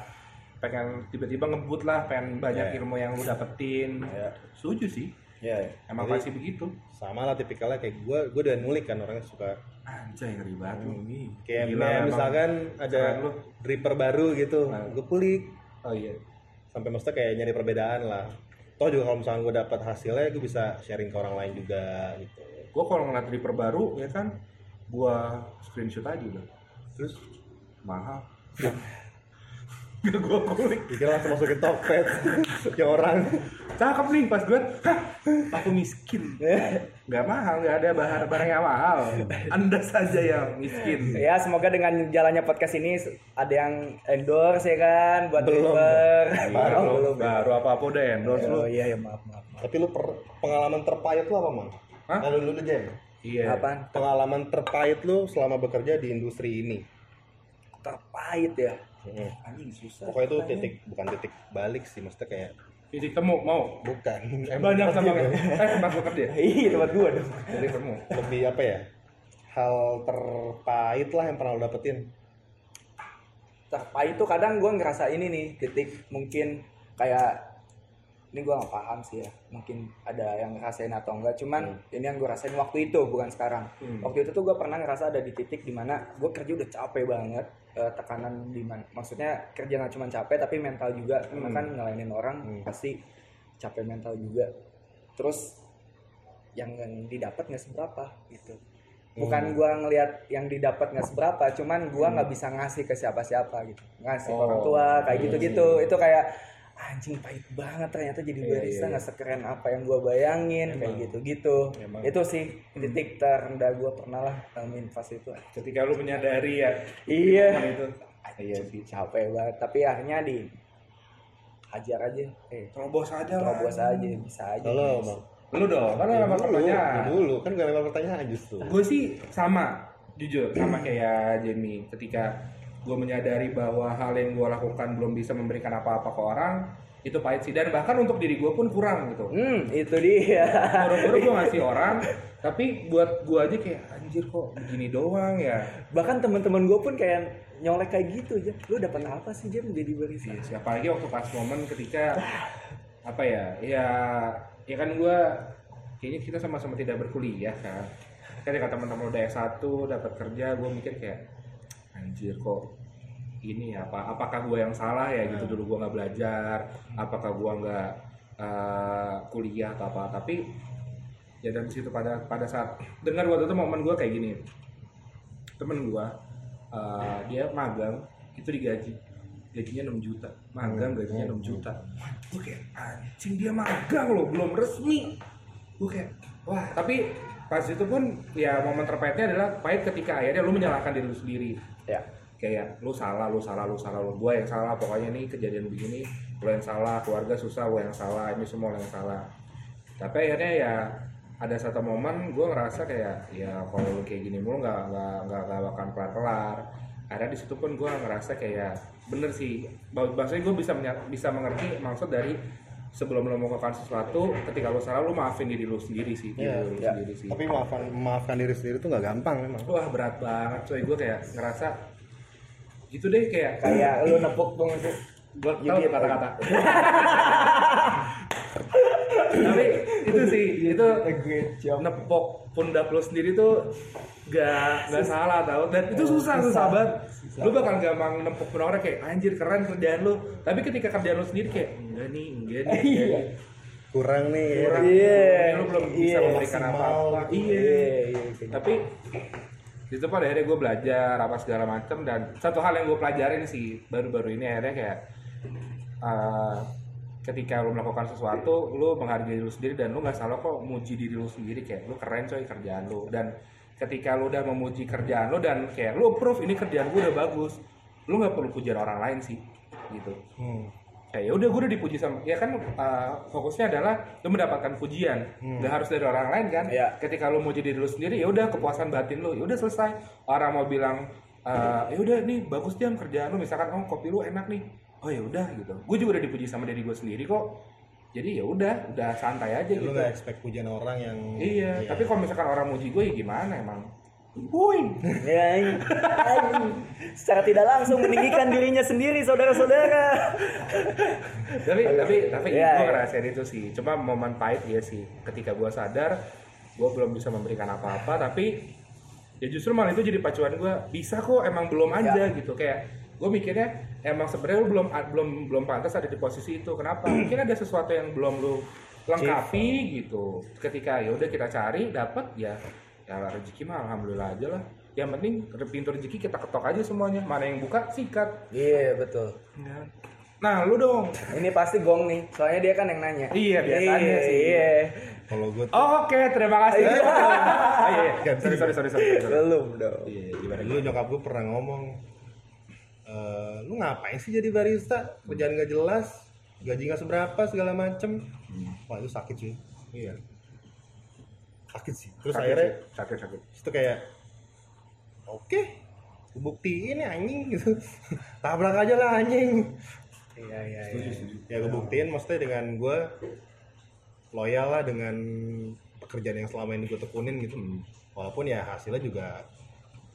pengen tiba-tiba ngebut lah, pengen banyak Iya. ilmu yang lu dapetin. Setuju sih. Ya, Emang Jadi, pasti begitu. sama lah tipikalnya kayak gue, gue udah ngulik kan orangnya suka Anjay ngeri banget kayak Gila, kayak emang. misalkan ada dripper baru gitu, Nah. gue kulik Oh iya. Sampai maksudnya kayak nyari perbedaan lah. toh juga kalau misalnya gue dapat hasilnya gue bisa sharing ke orang lain juga gitu. Gue kalau ngeliat Reaper baru ya kan gue screenshot aja udah. Terus mahal Gak gue kulik pikir langsung masukin Tokped ke orang cakep nih pas gue hah aku miskin nggak mahal nggak ada bahan barang yang mahal anda saja yang miskin Ya semoga dengan jalannya podcast ini ada yang endorse ya kan buat Belum. Baru, Oh, belum. baru apa apa udah endorse lu Oh iya ya maaf maaf. maaf. tapi lu per- pengalaman terpahit lu apa mang? Hah? Lalu dulu Jem iya Apaan? pengalaman terpahit lu selama bekerja di industri ini Terpahit ya. Hmm. Anjing susah. pokoknya itu titik bukan titik balik sih maksudnya kayak titik temu mau bukan banyak sama gitu. eh tempat gue kerja Iya tempat gua dong. jadi temu lebih apa ya hal terpahit lah yang pernah lo dapetin Terpahit tuh kadang gua ngerasa ini nih titik mungkin kayak ini gua nggak paham sih ya. Mungkin ada yang ngerasain atau enggak. Cuman ini yang gua rasain waktu itu bukan sekarang. Hmm. waktu itu tuh gua pernah ngerasa ada di titik di mana gua kerja udah capek banget eh, tekanan di mana maksudnya kerja nggak cuma capek tapi mental juga. Karena Hmm. kan ngelainin orang Hmm. pasti capek mental juga. Terus yang didapat nggak seberapa gitu. Bukan Hmm. gua ngelihat yang didapat nggak seberapa cuman gua nggak bisa ngasih ke siapa-siapa gitu. Ngasih Oh, orang tua kayak iya gitu-gitu. itu kayak anjing pahit banget ternyata jadi Iya, barista iya, nggak sekeren apa yang gua bayangin kayak gitu-gitu. Emang. itu sih titik terendah gua pernah lah ngalamin fase itu. Ketika lu menyadari ya iya. itu. Iya sih capek banget. Tapi akhirnya di hajar aja. Eh terobos aja lah. terobos aja bisa aja halo bang. Lu dong kan lu lama dulu, pertanyaan. ya dulu. Kan gak lempar pertanyaan justru. Gue sih sama jujur. Sama kayak Jamie. Ketika gue menyadari bahwa hal yang gue lakukan belum bisa memberikan apa-apa ke orang itu pahit sih. Dan bahkan untuk diri gue pun kurang gitu. Hmm itu dia. Boro-boro gue ngasih orang tapi buat gue aja kayak anjir kok begini doang ya? Bahkan teman-teman gue pun kayak nyolek kayak gitu aja lu dapat apa sih jam jadi barista Iya, siapa lagi waktu pas momen ketika apa ya ya ya kan gue kayaknya kita sama-sama tidak berkuliah kan. Ketika teman-teman udah S1 dapat kerja gue mikir kayak anjir kok ini ya, apa apakah gue yang salah ya gitu? Dulu gue nggak belajar apakah gue nggak eh, kuliah atau apa? Tapi ya dari situ pada pada saat dengar waktu itu momen gue kayak gini. Temen gue eh, dia magang itu digaji gajinya 6 juta. Magang gajinya 6 juta. Gue kayak anjing dia magang loh belum resmi. Gue kayak wah. Tapi pas itu pun ya momen terpahitnya adalah pahit ketika akhirnya lu menyalahkan diri lu sendiri ya. Kayak lu salah lu salah lu salah lu. Gue yang salah pokoknya nih kejadian begini lu yang salah keluarga susah gue yang salah ini semua lu yang salah. Tapi akhirnya ya ada satu momen gue ngerasa kayak ya kalau lu kayak gini mulu nggak nggak nggak nggak akan kelar kelar akhirnya di situ pun gue ngerasa kayak bener sih. Bah- bahasanya gue bisa bisa mengerti maksud dari sebelum lo melakukan sesuatu ketika lo salah lo maafin diri lo sendiri sih diri Iya, lo iya. sendiri sih. Tapi maafkan maafkan diri sendiri tuh nggak gampang memang. Wah berat banget coy. Gue kayak ngerasa gitu deh kayak kayak lu nepuk tuh itu gue tuh kata-kata. Tapi itu sih itu great job. nepok pundak lo sendiri tuh gak gak salah tau. Dan itu susah susah. banget. Lu bakal gampang nempok pundak orang kayak anjir keren kerjaan lu. Tapi ketika kerjaan lu sendiri kayak enggak nih enggak nih enggak kurang nih kurang. Iya. lu belum bisa Iya. memberikan Maksimal. apa-apa iya iya iya tapi di situ pada akhirnya gue belajar apa segala macem dan satu hal yang gue pelajarin sih baru-baru ini akhirnya kayak eh, ketika lu melakukan sesuatu lu menghargai diri lu sendiri dan lu nggak salah kok muji diri lu sendiri. Kayak lu keren coy kerjaan lu. Dan ketika lu udah memuji kerjaan lu dan kayak lu approve ini kerjaan gue udah bagus lu nggak perlu pujian orang lain sih gitu. Hmm. kayak ya udah gue udah dipuji sama ya kan uh, fokusnya adalah lu mendapatkan pujian. Nggak harus dari orang lain kan. Iya. ketika lu muji diri lu sendiri ya udah kepuasan batin lu ya udah selesai. Orang mau bilang uh, ya udah nih bagus jam kerjaan lu. Misalkan oh kopi lu enak nih oh ya udah gitu. Gue juga udah dipuji sama diri gue sendiri kok. Jadi ya udah udah santai aja lu gitu. nggak expect pujian orang yang iya tapi kalau misalkan orang muji gue ya gimana emang? Boing. ya iya. Secara tidak langsung meninggikan dirinya sendiri saudara-saudara. Tapi tapi tapi Iya, gue iya. ngerasain itu sih. Cuma momen pahit ya sih. Ketika gue sadar gue belum bisa memberikan apa-apa tapi ya justru malah itu jadi pacuan gue bisa kok emang belum aja gitu. Kayak gue mikirnya emang sebenarnya lu belum belum belum pantas ada di posisi itu. Kenapa? Mungkin ada sesuatu yang belum lu lengkapi gitu. Ketika ya udah kita cari dapat ya ya rezeki mah alhamdulillah aja lah. Yang penting pintu rezeki kita ketok aja semuanya. Mana yang buka sikat. Iya betul. nah lu dong. Ini pasti gong nih, soalnya dia kan yang nanya. Iya, biasanya sih. Iya. Kalau gue tuh oh, oke terima kasih oh, iya, iya. Sorry sorry sorry sorry, sorry. Belum dong. Iya, gimana dulu nyokap gue pernah ngomong, "Eh, lu ngapain sih jadi barista? Kerjaan gak jelas, gaji gak seberapa segala macem. Wah itu sakit sih. Iya. Sakit sih. Terus Sakit akhirnya sih, sakit sakit itu kayak, oke, buktiin ya anjing gitu. Tabrak aja lah anjing. Iya iya iya. Ya gue buktiin maksudnya dengan gue loyal lah dengan pekerjaan yang selama ini gue tekunin gitu. Walaupun ya hasilnya juga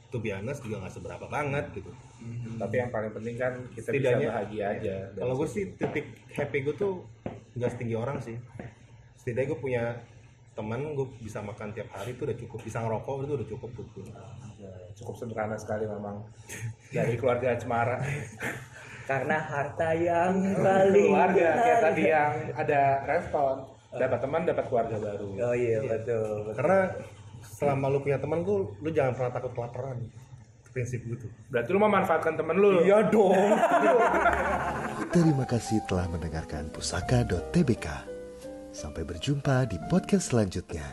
to be honest juga gak seberapa banget gitu. tapi yang paling penting kan kita bisa Setidaknya- bahagia aja. Dan Kalau gue sih titik happy gue tuh nggak setinggi orang sih. Setidaknya gue punya teman gue bisa makan tiap hari tuh udah cukup. Bisa ngerokok itu udah cukup. Ya, cukup sederhana sekali memang. Dari keluarga Cemara. Karena harta yang paling keluarga kayak tadi yang ada respon dapat teman dapat keluarga baru Oh iya betul. betul. Karena selama lu punya teman tuh lu jangan pernah takut kelaparan. Prinsip gue tuh. berarti lu memanfaatkan temen lu Iya dong. Terima kasih telah mendengarkan pusaka.tbk. Sampai berjumpa di podcast selanjutnya.